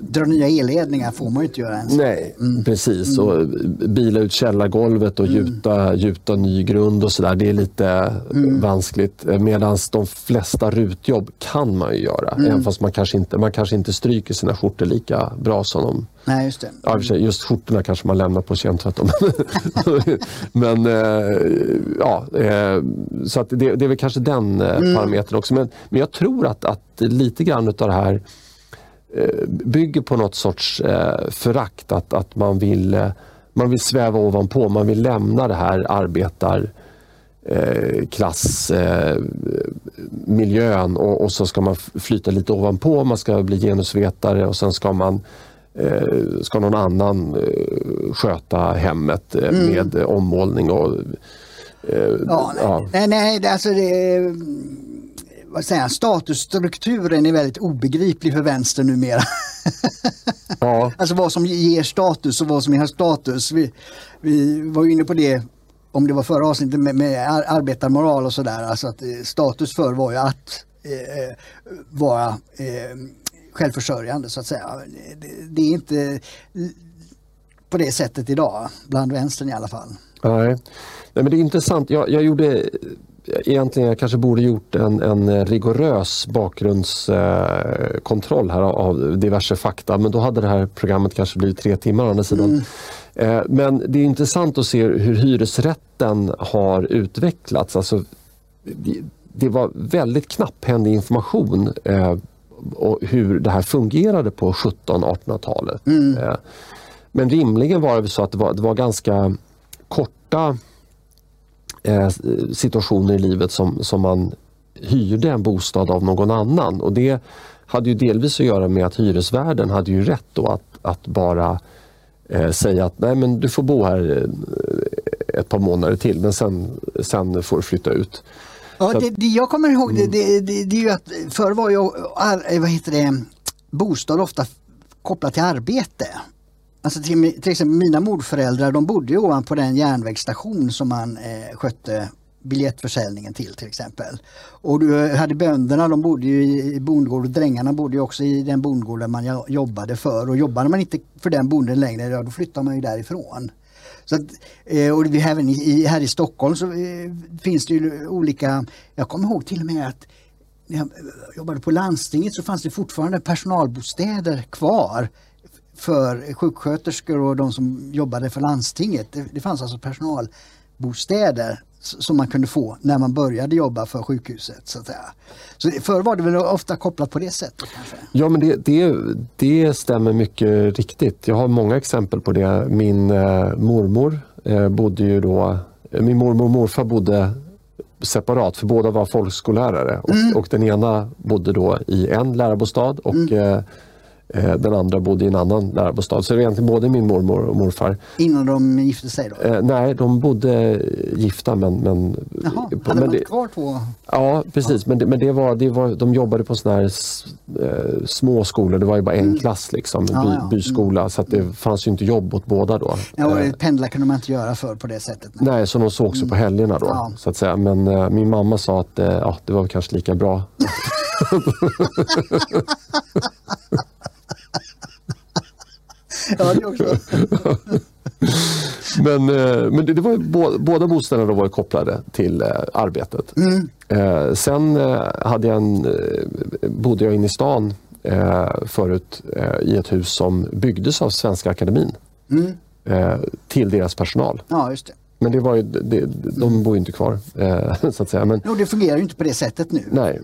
Dra nya elledningar får man ju inte göra ens.
Nej, mm. precis. Mm. Och bila ut källargolvet och mm. gjuta, gjuta ny grund och sådär. Det är lite mm. vanskligt. Medan de flesta rutjobb kan man ju göra. Mm. Även fast man kanske, inte, man kanske inte stryker sina skjortor lika bra som de...
Nej, just det. Ja,
just skjortorna kanske man lämnar på kemtvätt. men eh, ja, eh, så det, det är väl kanske den eh, mm. parametern också. Men, men jag tror att, att lite grann av det här Eh, bygger på något sorts eh, förakt. Att, att man, vill, eh, man vill sväva ovanpå, man vill lämna det här arbetar klassmiljön och, och, så ska man flyta lite ovanpå, man ska bli genusvetare och sen ska man ska någon annan sköta hemmet mm. med ommålning och
ja, ja. Nej, nej, alltså det, vad säger jag, statusstrukturen är väldigt obegriplig för vänster numera. Ja. alltså vad som ger status och vad som ger status. Vi, vi var inne på det om det var förra avsnittet med, med arbetarmoral och sådär. Alltså att eh, status för var ju att eh, vara eh, självförsörjande så att säga. Det, det, är inte på det sättet idag, bland vänstern i alla fall.
Nej, Nej men det är intressant. Jag, jag gjorde egentligen jag kanske borde gjort en, en rigorös bakgrundskontroll här av diverse fakta men då hade det här programmet kanske blivit tre timmar å andra sidan. Mm. Eh, men det är intressant att se hur hyresrätten har utvecklats. Alltså, det var väldigt knapphändig information eh, och hur det här fungerade på 1700-1800-talet. Mm. Eh, men rimligen var det så att det var, det var ganska korta eh, situationer i livet som, som man hyrde en bostad av någon annan. Och det hade ju delvis att göra med att hyresvärden hade ju rätt då att, att bara eh, säga att nej men du får bo här eh, ett par månader till men sen, sen får du flytta ut.
Ja, det, det, jag kommer ihåg det, det, det, det är ju att förr var ju vad heter det, bostad ofta kopplat till arbete. Alltså till, till exempel mina morföräldrar de bodde ju ovanpå den järnvägsstation som man eh, skötte biljettförsäljningen till till exempel. Och du eh, hade bönderna, de bodde ju i bondgård och drängarna bodde ju också i den bondgården man jobbade för och jobbade man inte för den bonden längre, ja, då flyttade man ju därifrån. Så att, eh, och vi, även i, här i Stockholm så eh, finns det ju olika, jag kommer ihåg till och med att när jag jobbade på landstinget så fanns det fortfarande personalbostäder kvar för sjuksköterskor och de som jobbade för landstinget. Det, det fanns alltså personalbostäder som man kunde få när man började jobba för sjukhuset. Så att säga. Så förr var det väl ofta kopplat på det sättet? Kanske?
Ja, men det, det, det stämmer mycket riktigt. Jag har många exempel på det. Min eh, mormor eh, bodde ju då... Eh, min mormor och morfar bodde separat, för båda var folkskollärare. Och, mm. och den ena bodde då i en lärarbostad och mm. eh, Eh, den andra bodde i en annan lärarbostad. Så det var egentligen både min mormor och morfar.
Innan de gifte sig? Då?
Eh, nej, de bodde gifta men... men
Jaha, hade man kvar två?
Ja, precis. Ja. Men, det, men det var, det var, de jobbade på sådana här eh, små skolor. Det var ju bara en mm. klass, liksom, ja, by, ja. byskola. Mm. Så det fanns ju inte jobb åt båda då.
Ja, eh, pendla kunde man inte göra för på det sättet.
Nej, nej så de såg också mm. på helgerna då. Så att säga. Men eh, min mamma sa att eh, ja, det var kanske lika bra.
ja, det också.
men eh, men det, det var båda bostäderna var kopplade till eh, arbetet. Mm. Eh, sen hade jag en, bodde jag inne i stan förut i ett hus som byggdes av Svenska Akademin. Mm. till deras personal.
Ja, just det.
Men det var ju, det, de bor ju inte kvar. så att säga. Men,
jo, det fungerar ju inte på det sättet nu.
Nej,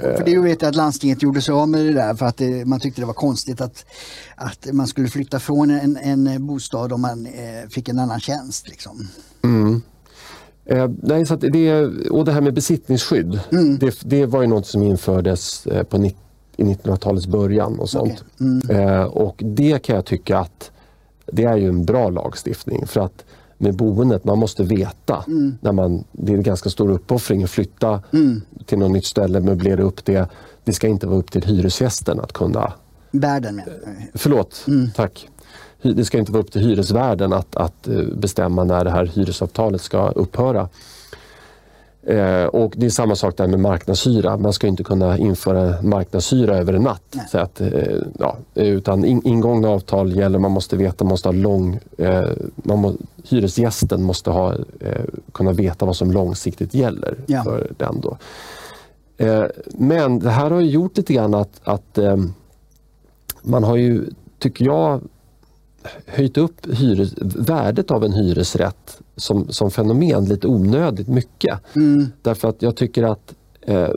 för det vet jag att landstinget gjorde sig av med det där för att det, man tyckte det var konstigt att, att man skulle flytta från en, en bostad om man eh, fick en annan tjänst. Liksom.
Mm. Eh, nej, så det, och det här med besittningsskydd, mm. det, det, var ju något som infördes eh, på 90, i 1900-talets början och sånt. Okay. Mm. Eh, och det kan jag tycka att det är ju en bra lagstiftning för att med boendet. Man måste veta. Mm. när man, Det är en ganska stor uppoffring att flytta mm. till något nytt ställe, möblera upp det. Det ska inte vara upp till hyresgästen att kunna...
Värden
Förlåt, mm. tack. det ska inte vara upp till hyresvärden att, att eh, bestämma när det här hyresavtalet ska upphöra. Eh, och Det är samma sak där med marknadshyra. Man ska inte kunna införa marknadshyra över en natt. Så att, eh, ja, utan in, ingångna avtal gäller, man måste veta, man måste ha lång... Eh, man må, hyresgästen måste ha, eh, kunna veta vad som långsiktigt gäller ja. för den. Då. Eh, men det här har gjort lite grann att, att eh, man har ju, tycker jag, höjt upp hyres, värdet av en hyresrätt som, som fenomen lite onödigt mycket. Mm. Därför att jag tycker att eh,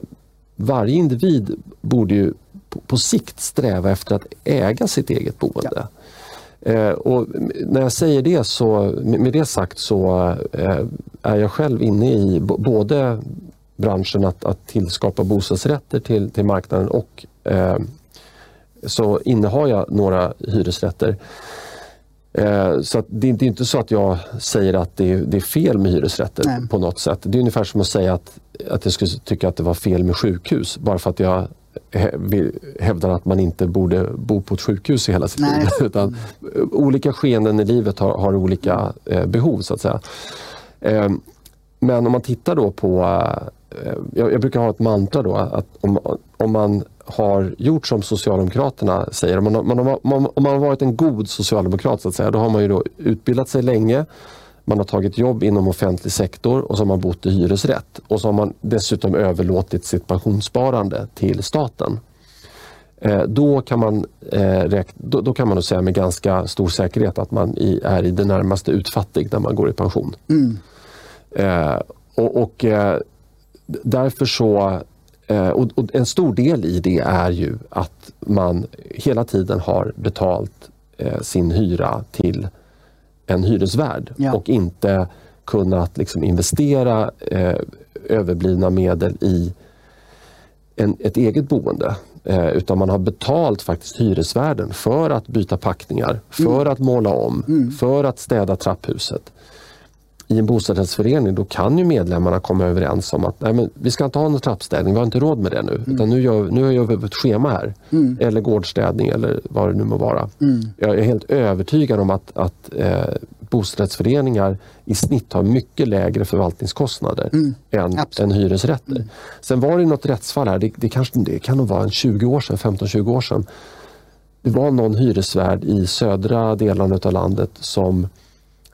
varje individ borde ju på, på, sikt sträva efter att äga sitt eget boende. Ja. Eh, och när jag säger det så, med det sagt så eh, är jag själv inne i både branschen att, att tillskapa bostadsrätter till, till marknaden och eh, så innehar jag några hyresrätter. Eh, så det, är inte så att jag säger att det är, fel med hyresrätter Nej. på något sätt. Det är ungefär som att säga att, att jag skulle tycka att det var fel med sjukhus bara för att jag hävdar att man inte borde bo på ett sjukhus i hela sitt Nej. liv. Utan olika skeenden i livet har, har olika eh, behov så att säga. Eh, men om man tittar då på, eh, jag, jag, brukar ha ett mantra då att om, om man har gjort som Socialdemokraterna säger. Om man, man, man, om man har varit en god socialdemokrat så att säga, då har man ju då utbildat sig länge. Man har tagit jobb inom offentlig sektor och så har man bott i hyresrätt. Och så har man dessutom överlåtit sitt pensionssparande till staten. Eh, då, kan man, eh, då, då, kan man nog säga med ganska stor säkerhet att man i, är i det närmaste utfattig när man går i pension. Mm. Eh, och, och eh, Därför så och, och, en stor del i det är ju att man hela tiden har betalt eh, sin hyra till en hyresvärd ja. och inte kunnat liksom investera eh, överblivna medel i en, ett eget boende. Eh, utan man har betalt faktiskt hyresvärden för att byta packningar, för mm. att måla om, mm. för att städa trapphuset i en bostadsrättsförening då kan ju medlemmarna komma överens om att nej, men vi ska inte ha någon trappstädning, vi har inte råd med det nu. Mm. Utan nu gör, nu gör vi ett schema här. Mm. Eller gårdstädning eller vad det nu må vara. Mm. Jag är helt övertygad om att, att eh, bostadsrättsföreningar i snitt har mycket lägre förvaltningskostnader mm. än, än hyresrätter. Mm. Sen var det något rättsfall här, det, det, kanske, det kan nog vara en 20 år sedan, 15-20 år sedan. Det var någon hyresvärd i södra delarna av landet som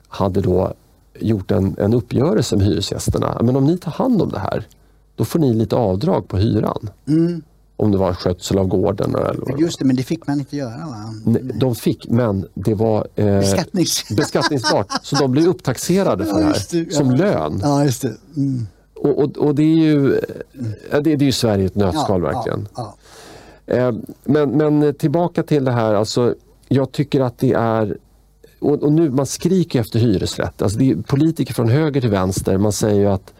hade då gjort en, en uppgörelse med hyresgästerna. Men om ni tar hand om det här, då får ni lite avdrag på hyran. Mm. Om det var skötsel av gården. Eller
Just det, men det fick man inte göra va?
Nej, de fick, men det var eh,
Beskattnings.
beskattningsbart. så de blev upptaxerade för det här det, som ja. lön.
Ja, just det. Mm.
Och, och, och, det är ju det, det är ju Sverige ett nötskal ja, verkligen. Ja, eh, men, men tillbaka till det här, alltså, jag tycker att det är och, och, nu, man skriker efter hyresrätt. Alltså det är politiker från höger till vänster. Man säger att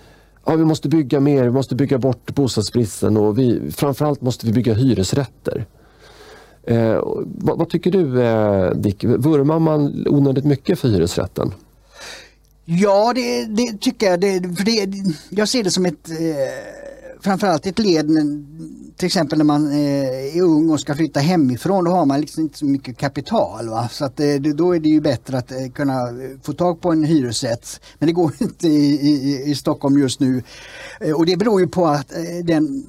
ja, vi måste bygga mer, vi måste bygga bort bostadsbristen och vi, framförallt måste vi bygga hyresrätter. Eh, vad, vad, tycker du eh, Dick? Vurmar man onödigt mycket för hyresrätten?
Ja, det, det tycker jag. Det, för det, jag ser det som ett eh, framförallt ett led till exempel när man eh, är ung och ska flytta hemifrån, då har man liksom inte så mycket kapital. Va? Så att, eh, då är det ju bättre att eh, kunna få tag på en hyresrätt. Men det går inte i, i, i Stockholm just nu. Och det beror ju på att den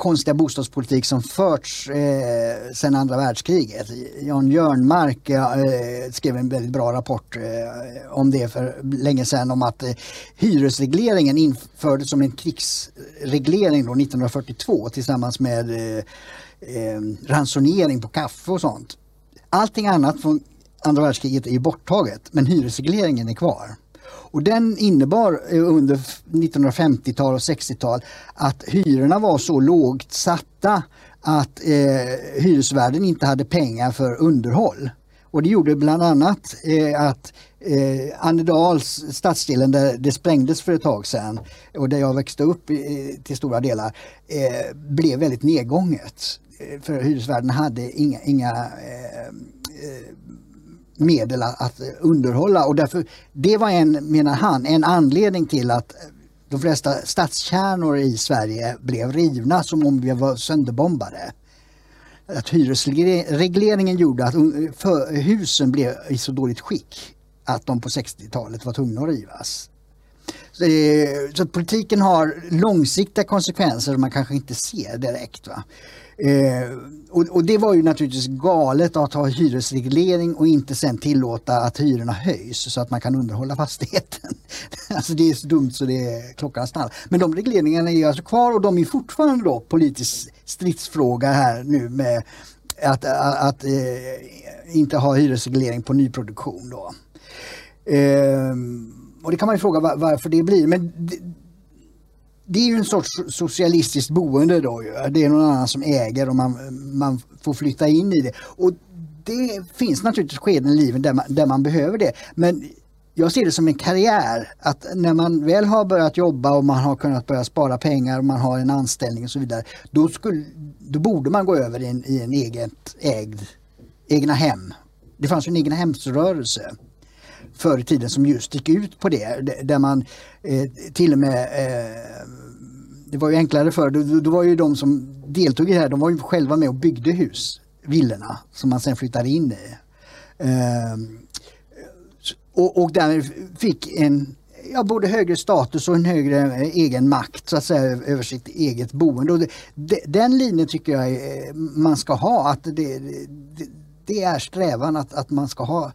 konstiga bostadspolitik som förts eh, sedan andra världskriget. Jan Jörnmark eh, skrev en väldigt bra rapport eh, om det för länge sedan om att eh, hyresregleringen infördes som en krigsreglering då 1942 tillsammans med eh, eh, ransonering på kaffe och sånt. Allting annat från andra världskriget är borttaget men hyresregleringen är kvar. Och den innebar eh, under 1950-tal och 60-tal att hyrorna var så lågt satta att eh, hyresvärden inte hade pengar för underhåll. Och det gjorde bland annat eh, att eh, Annedals, stadsdelen där det sprängdes för ett tag sedan och där jag växte upp eh, till stora delar, eh, blev väldigt nedgånget. Eh, för hyresvärden hade inga, inga eh, eh, medel att eh, underhålla och därför, det var en, menar han, en anledning till att eh, de flesta stadskärnor i Sverige blev rivna som om vi var sönderbombade. att hyresregleringen gjorde att eh, husen blev i så dåligt skick att de på 60-talet var tvungna att rivas. Så, så, politiken har långsiktiga konsekvenser som man kanske inte ser direkt. Va? Eh, och, och, det var ju naturligtvis galet att ha hyresreglering och inte sen tillåta att hyrorna höjs så att man kan underhålla fastigheten. alltså det är så dumt så det är klockan stannar. Men de regleringarna är alltså kvar och de är fortfarande då politisk stridsfråga här nu med att, att, att eh, inte ha hyresreglering på nyproduktion. Då. Eh, och det kan man ju fråga var, varför det blir. Men det, det är ju en sorts socialistiskt boende då. Det är någon annan som äger och man, man får flytta in i det. Och det finns naturligtvis skeden i livet där man, där man behöver det. Men jag ser det som en karriär. Att när man väl har börjat jobba och man har kunnat börja spara pengar och man har en anställning och så vidare. Då, skulle, då borde man gå över i en, i en eget ägd, egna hem. Det fanns ju en egna hemsrörelse förr i tiden som just gick ut på det. Där man eh, till och med eh, det var ju enklare förr, då, då var ju de som deltog i det här, de var ju själva med och byggde hus, villorna som man sen flyttade in i. Ehm, och, och därmed fick en ja, både högre status och en högre eh, egen makt så att säga över sitt eget boende. Och det, den linjen tycker jag eh, man ska ha, att det, det, det är strävan att, att man ska ha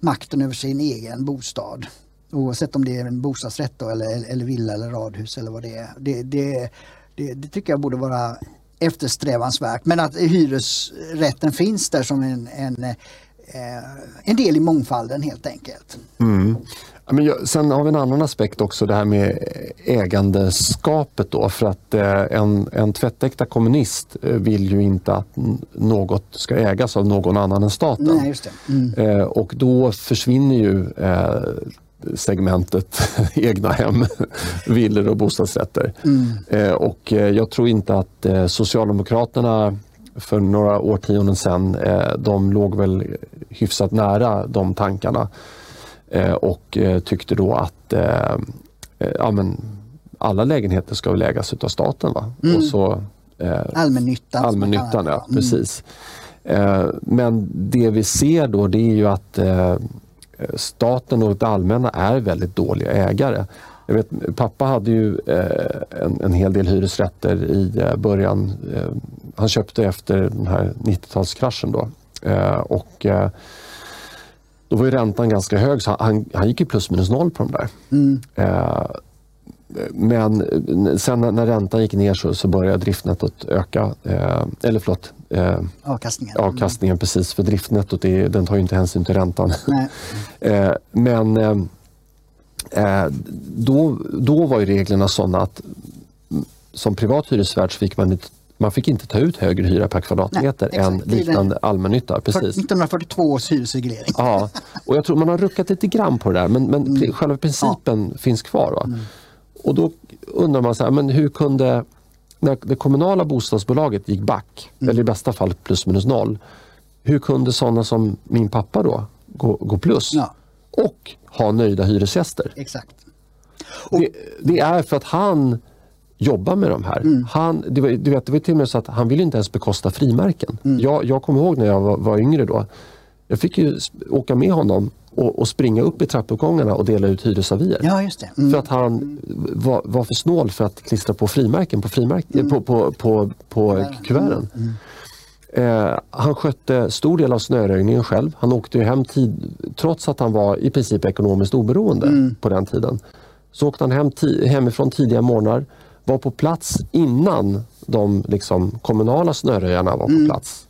makten över sin egen bostad. Oavsett om det är en bostadsrätt då, eller, eller villa eller radhus eller vad det är. Det, det, det, det tycker jag borde vara eftersträvansvärt. Men att hyresrätten finns där som en, en, eh, en del i mångfalden helt enkelt.
Mm. Men sen har vi en annan aspekt också, det här med ägandeskapet. Då, för att eh, en, en tvättäkta kommunist eh, vill ju inte att något ska ägas av någon annan än staten.
Nej, mm.
Eh, och då försvinner ju segmentet egna hem, villor och bostadsrätter. Mm. Och jag tror inte att Socialdemokraterna för några årtionden sedan, de låg väl hyfsat nära de tankarna. Eh, och eh, tyckte då att eh, ja, men alla lägenheter ska väl ägas av staten. Va?
Mm.
Och så,
allmännyttan.
Allmännyttan, ja. Mm. Precis. Men det vi ser då det är ju att staten och det allmänna är väldigt dåliga ägare. Jag vet, pappa hade ju en, en hel del hyresrätter i början. han köpte efter den här 90-talskraschen då. och då var ju räntan ganska hög så han, han gick ju plus minus noll på de där.
Mm.
Eh, men sen när, räntan gick ner så, så började driftnettot öka. Eh, eller förlåt,
eh, avkastningen.
avkastningen precis, för driftnettot är, den tar ju inte hänsyn till räntan. eh, men eh, eh, då, då var ju reglerna sådana att som privat hyresvärd så fick man inte man fick inte ta ut högre hyra per kvadratmeter Nej, än liknande allmännytta. Precis.
1942 års hyresreglering.
Ja, och jag tror man har ruckat lite grann på det där men, men mm. själva principen ja. finns kvar. Mm. Och då undrar man så här, men hur kunde, när det kommunala bostadsbolaget gick back, mm. eller i bästa fall plus minus noll, hur kunde sådana som min pappa då gå, gå plus?
Ja.
Och ha nöjda hyresgäster?
Exakt.
Och, det, det är för att han jobba med de här. Mm. Han, det, var, du vet, det var till och med så att han ville inte ens bekosta frimärken. Mm. Jag, jag kommer ihåg när jag var, var yngre då. Jag fick ju åka med honom och, och, springa upp i trappuppgångarna och dela ut hyresavier.
Ja, just det. Mm.
För att han var, var, för snål för att klistra på frimärken på, frimärk, mm. på, på, på, på kuverten. Mm. Eh, han skötte stor del av snöröjningen själv. Han åkte hem tid, trots att han var i princip ekonomiskt oberoende mm. på den tiden. Så åkte han hem hemifrån tidiga morgnar var på plats innan de liksom, kommunala snöröjarna var på mm. plats.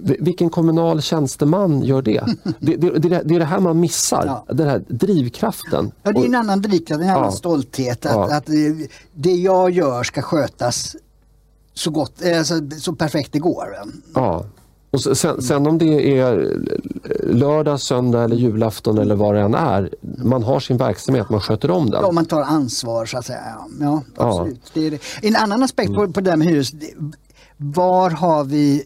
Vilken kommunal tjänsteman gör det? Det, det, det, det är det här man missar, ja. den här drivkraften.
Ja, det är en annan drivkraft, en annan ja. stolthet. Att, ja. att, det jag gör ska skötas så, gott, alltså, så perfekt det går.
Ja. Och sen, sen, om det är lördag, söndag eller julafton eller vad det än är. Man har sin verksamhet, man sköter om den.
Ja, man tar ansvar så att säga. Ja, absolut. Ja. Det är det. En annan aspekt på, på det där med hyres. Var har vi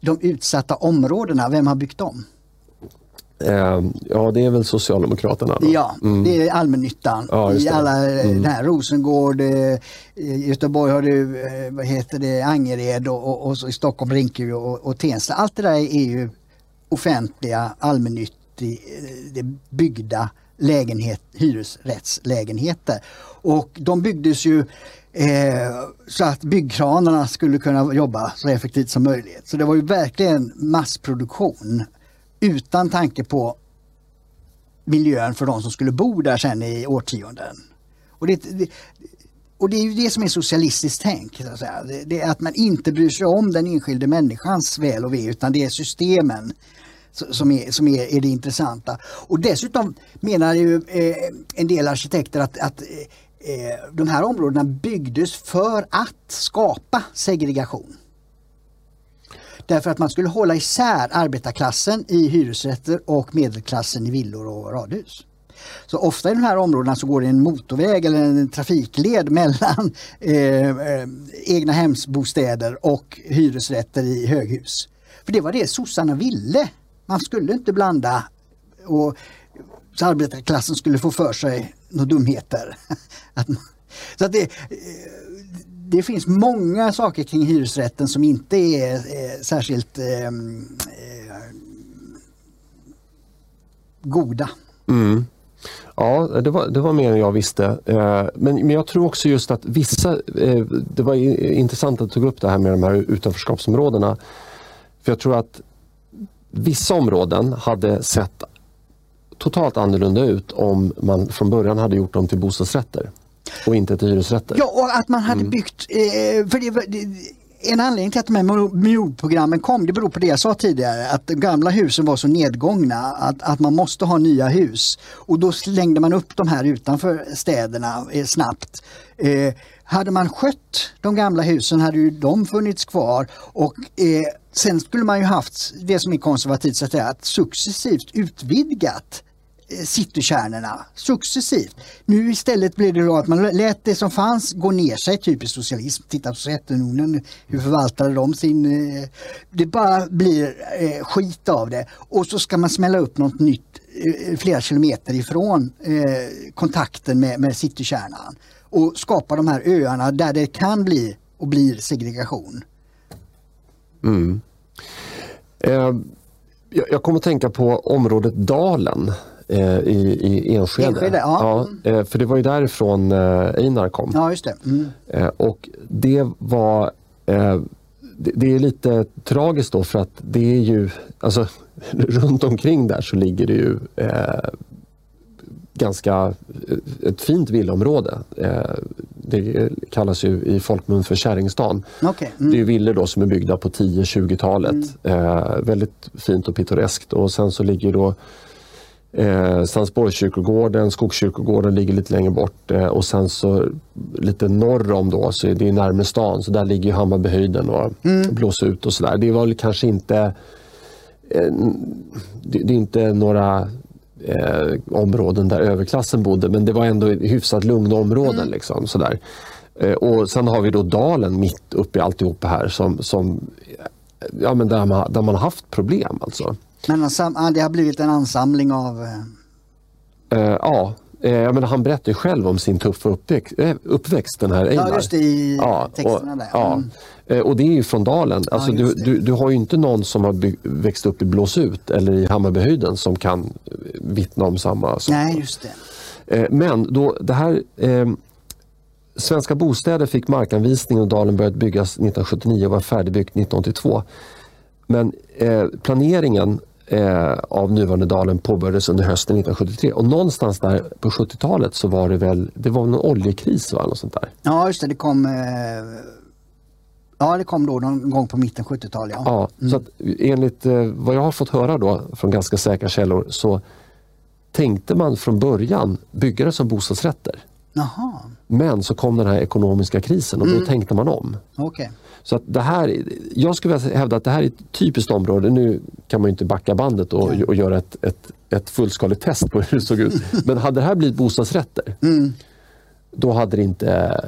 de utsatta områdena? Vem har byggt dem?
Eh, ja, det är väl Socialdemokraterna. Då.
Ja, mm. det är allmännyttan ja, i alla, eh, mm. här, Rosengård, eh, Göteborg har du, vad heter det, Angered och, och, och i Stockholm Rinkeby och, och Tensta. Allt det där är ju offentliga, allmännyttiga, byggda lägenhet, hyresrättslägenheter. Och de byggdes ju eh, så att byggkranarna skulle kunna jobba så effektivt som möjligt. Så det var ju verkligen massproduktion utan tanke på miljön för de som skulle bo där sen i årtionden. Och det, det, och det är ju det som är socialistiskt tänk. Så att säga. Det, det, är att man inte bryr sig om den enskilde människans väl och ve utan det är systemen som är, som är, är det intressanta. Och dessutom menar ju eh, en del arkitekter att, att eh, Eh, de här områdena byggdes för att skapa segregation. Därför att man skulle hålla isär arbetarklassen i hyresrätter och medelklassen i villor och radhus. Så ofta i de här områdena så går det en motorväg eller en trafikled mellan eh, eh, egna hemsbostäder och hyresrätter i höghus. För det var det sossarna ville. Man skulle inte blanda och så arbetarklassen skulle få för sig några dumheter. så att det, eh, det finns många saker kring hyresrätten som inte är, eh, särskilt eh, eh, goda.
Mm. Ja, det var, det var mer än jag visste. Eh, men, men jag tror också just att vissa, eh, det var intressant att du tog upp det här med de här utanförskapsområdena. För jag tror att vissa områden hade sett totalt annorlunda ut om man från början hade gjort dem till bostadsrätter. Och inte till hyresrätter.
Ja, och att man hade mm. byggt, eh, för det, det, en anledning till att de här miljonprogrammen kom, det beror på det jag sa tidigare, att de gamla husen var så nedgångna att, att man måste ha nya hus. Och då slängde man upp de här utanför städerna eh, snabbt. Eh, hade man skött de gamla husen hade ju de funnits kvar och eh, sen skulle man ju haft det som är konservativt, så att, säga, att successivt utvidgat Eh, citykärnorna successivt. Nu istället blev det då att man lät det som fanns gå ner sig, typiskt socialism. Titta på Sovjetunionen, hur förvaltade de sin... Eh, det bara blir eh, skit av det och så ska man smälla upp något nytt flera kilometer ifrån kontakten med, med citykärnan och skapa de här öarna där det kan bli och blir segregation.
Mm. Eh, jag kommer att tänka på området Dalen eh, i, i Enskede.
Enskede ja.
ja eh, för det var ju därifrån eh, Einar kom.
Ja, just det. Mm.
Och det var det, är lite tragiskt då för att det är ju, alltså runt omkring där så ligger det ju eh, ganska ett fint villaområde. Det kallas ju i folkmun för Kärringstan.
Okay. Mm.
Det är villor då som är byggda på 10-20-talet. Mm. väldigt fint och pittoreskt och sen så ligger då Eh, Sandsborgskyrkogården, Skogskyrkogården ligger lite längre bort eh, och sen så lite norr om då, så är det närmare stan, så där ligger Hammarbyhöjden och mm. blåser ut och sådär. Det var kanske inte eh, det, det, är inte några eh, områden där överklassen bodde men det var ändå hyfsat lugna områden. Mm. Liksom, sådär. Eh, och sen har vi då dalen mitt uppe i alltihopa här som, som ja, men där, man, där man har haft problem. Alltså.
Men det har blivit en ansamling av...
Uh, ja, uh, jag menar, han berättar ju själv om sin tuffa uppväxt, uppväxt den här Einar.
Ja, just det, i ja, texterna
och, där. Ja. Mm. och det är ju från Dalen. Alltså, ja, du, du, du, har ju inte någon som har växt upp i Blåsut eller i Hammarbyhöjden som kan vittna om samma sak.
Nej, just det.
Men då, det här... Eh, Svenska bostäder fick markanvisning och Dalen började byggas 1979 och var färdigbyggt 1982. Men eh, planeringen eh, av nuvarande dalen påbörjades under hösten 1973 och någonstans där på 70-talet så var det väl det var någon oljekris va? Något sånt där.
Ja just det, det kom eh... Ja, det kom då någon gång på mitten 70-talet.
Ja, ja mm. så att enligt eh, vad jag har fått höra då från ganska säkra källor så tänkte man från början bygga det som bostadsrätter.
Aha.
Men så kom den här ekonomiska krisen och mm. då tänkte man om.
Okay.
Så att det här, jag skulle vilja hävda att det här är ett typiskt område. Nu kan man inte backa bandet och, och göra ett, ett, ett fullskaligt test på hur det såg ut. Men hade det här blivit bostadsrätter mm. då hade, det inte,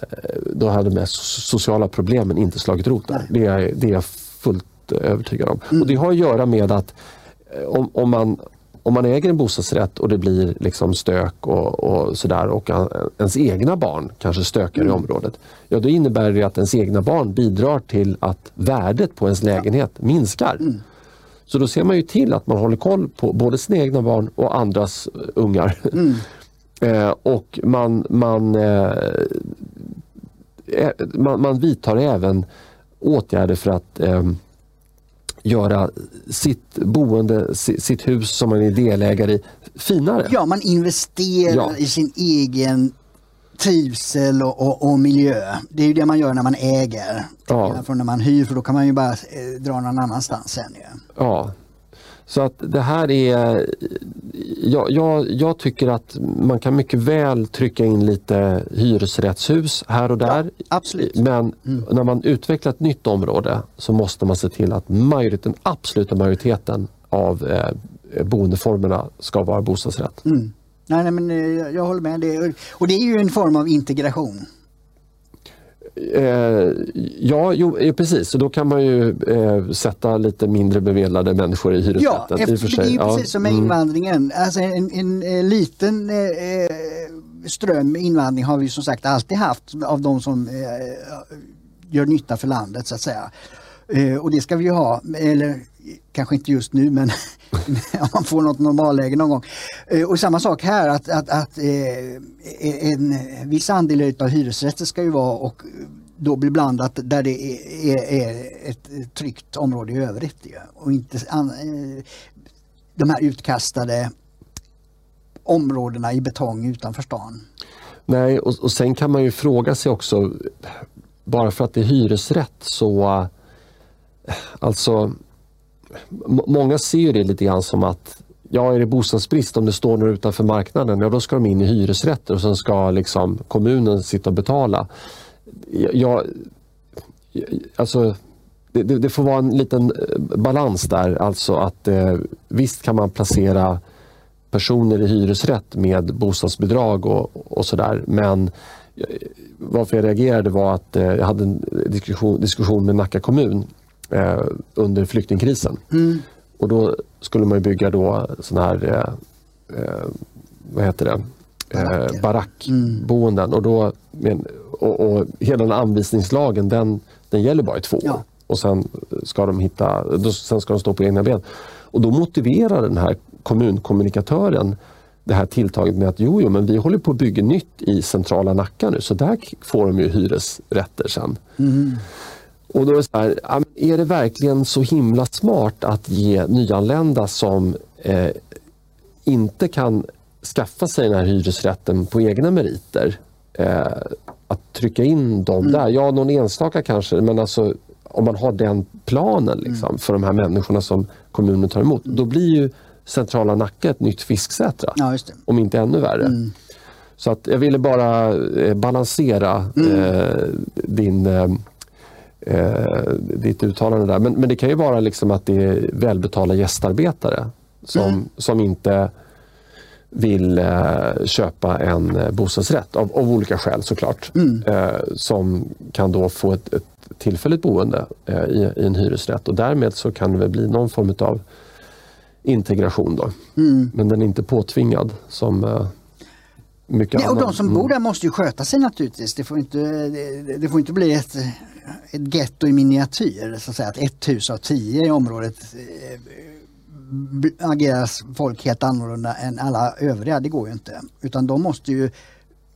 då hade de sociala problemen inte slagit rot där. Det är, det är jag fullt övertygad om. Mm. Och Det har att göra med att eh, om, om man om man äger en bostadsrätt och det blir liksom stök och, och sådär och ens egna barn kanske stökar mm. i området. Ja, då innebär det att ens egna barn bidrar till att värdet på ens lägenhet minskar. Mm. Så då ser man ju till att man håller koll på både sina egna barn och andras ungar. Mm. eh, och man, man, eh, man, man vidtar även åtgärder för att eh, göra sitt boende, sitt hus som man är delägare i, finare.
Ja, man investerar ja. i sin egen trivsel och, och, och, miljö. Det är ju det man gör när man äger. Ja. Från när man hyr, för då kan man ju bara eh, dra någon annanstans sen. Ja.
ja. Så att det här är... Jag, jag, jag, tycker att man kan mycket väl trycka in lite hyresrättshus här och där.
Ja, absolut.
Men mm. när man utvecklar ett nytt område så måste man se till att majoriteten, absoluta majoriteten av eh, boendeformerna ska vara bostadsrätt.
Mm. Nej, nej, men eh, jag håller med. Det, och det är ju en form av integration.
Eh, ja, jo, eh, precis. Så då kan man ju eh, sätta lite mindre bemedlade människor i hyresrätten.
Ja, efter, för sig. det är ju ja. precis som med mm. invandringen. Alltså en, en, en eh, liten eh, ström invandring har vi som sagt alltid haft av de som eh, gör nytta för landet så att säga. och det ska vi ju ha, eller kanske inte just nu men om man får något normalläge någon gång. Eh, och samma sak här att, att, att eh, e-, en viss andel av hyresrätter ska ju vara och då bli blandat där det är, är ett tryggt område i övrigt. Och inte an, eh, de här utkastade områdena i betong utanför stan.
Nej, och, och sen kan man ju fråga sig också, bara för att det är hyresrätt så Alltså många ser det lite grann som att ja, är det bostadsbrist om det står några utanför marknaden, ja då ska de in i hyresrätter och sen ska liksom kommunen sitta och betala. Ja, alltså, det, det, får vara en liten eh, balans där, alltså att eh, visst kan man placera personer i hyresrätt med bostadsbidrag och, och sådär men eh, varför jag reagerade var att eh, jag hade en diskussion, diskussion med Nacka kommun eh, under flyktingkrisen. Mm. Och då skulle man bygga då sån här, eh, eh, vad heter det, eh, barackboenden. Mm. Och, då, och, och hela den anvisningslagen den, den gäller bara i två år. Ja. Och sen ska, de hitta, då, sen ska de stå på egna ben. Och då motiverar den här kommunkommunikatören det här tilltaget med att jo, jo, men vi håller på att bygga nytt i centrala Nacka nu så där får de ju hyresrätter sen. Mm. Och då är det så här, är det verkligen så himla smart att ge nyanlända som eh, inte kan skaffa sig den här hyresrätten på egna meriter, eh, att trycka in dem mm. där? Ja, någon enstaka kanske, men alltså om man har den planen liksom, mm. för de här människorna som kommunen tar emot, då blir ju centrala Nacka ett nytt Fisksätra.
Ja,
om inte ännu värre. Mm. Så att jag ville bara eh, balansera mm. eh, din eh, ditt uttalande där. Men, men det kan ju vara liksom att det är välbetalda gästarbetare som, mm. som inte vill eh, köpa en eh, bostadsrätt av, av olika skäl såklart. Mm. Eh, som kan då få ett, ett tillfälligt boende eh, i, i, en hyresrätt och därmed så kan det väl bli någon form av integration. Då. Mm. Men den är inte påtvingad som eh, mycket
Nej, och De som bor mm. där måste ju sköta sig naturligtvis. Det får inte, det, det får inte bli ett ett getto i miniatyr, så att säga att ett hus av tio i området eh, agerar folk helt annorlunda än alla övriga. Det går ju inte. Utan de måste ju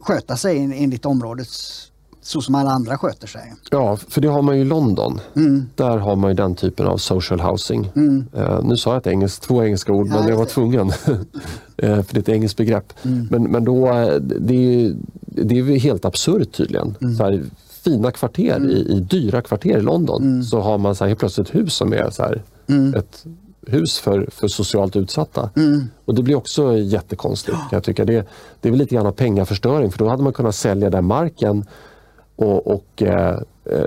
sköta sig enligt områdets så som alla andra sköter sig.
Ja, för det har man ju i London. Mm. Där har man ju den typen av social housing. Mm. Uh, nu sa jag ett engelskt, två engelska ord, ja, men jag var tvungen. uh, för det är ett engelskt begrepp. Mm. Men, men då, det är, det är helt absurt tydligen. Mm. Så här, fina kvarter, mm. i, i, dyra kvarter i London, mm. så har man så här, helt plötsligt ett hus som är så här, ett hus för, för socialt utsatta. Mm. Och Det blir också jättekonstigt. Ja. Jag tycka. Det, det är väl lite grann av pengaförstöring för då hade man kunnat sälja den marken och, och eh, eh,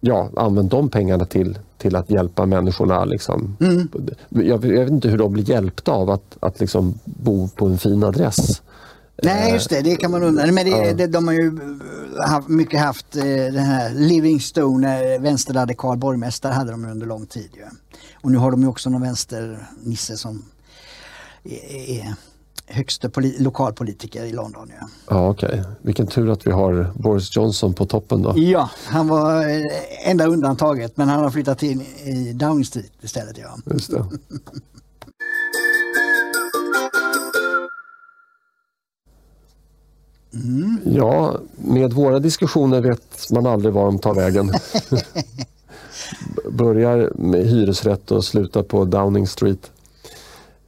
ja, använt de pengarna till, till att hjälpa människorna. Liksom. Mm. Jag, jag, vet inte hur de blir hjälpta av att, att liksom bo på en fin adress.
Nej just det, det kan man undra. Men det, det, de har ju haft, mycket haft eh, den här Livingstone, vänsterradikal borgmästare hade de under lång tid. Ju. Och nu har de ju också någon vänsternisse som är högste lokalpolitiker i London. Ja,
ja okej. Okay. Vilken tur att vi har Boris Johnson på toppen då.
Ja, han var eh, enda undantaget men han har flyttat in i Downing Street istället. Ja.
Just det. Mm. Ja, med våra diskussioner vet man aldrig var de tar vägen. Börjar med hyresrätt och slutar på Downing Street.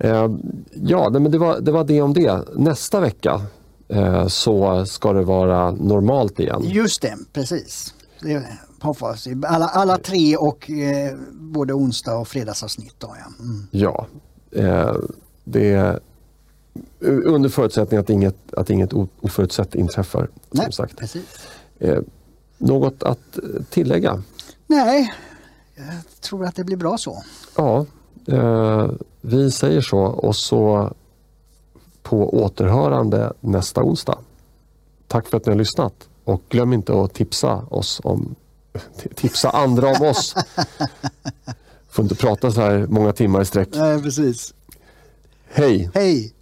Eh, ja, men det var, det var det om det. Nästa vecka eh, så ska det vara normalt igen.
Just det, precis. Det hoppas alla, alla tre och eh, både onsdag och fredagsavsnitt. Då, ja,
mm. ja eh, det under förutsättning att inget, att inget oförutsett inträffar.
Nej,
som sagt.
Precis.
Eh, något att tillägga?
Nej, jag tror att det blir bra så.
Ja, eh, vi säger så och så på återhörande nästa onsdag. Tack för att ni har lyssnat och glöm inte att tipsa oss om tipsa andra om oss. Får inte prata så här många timmar i sträck.
Nej, precis.
Hej!
Hej!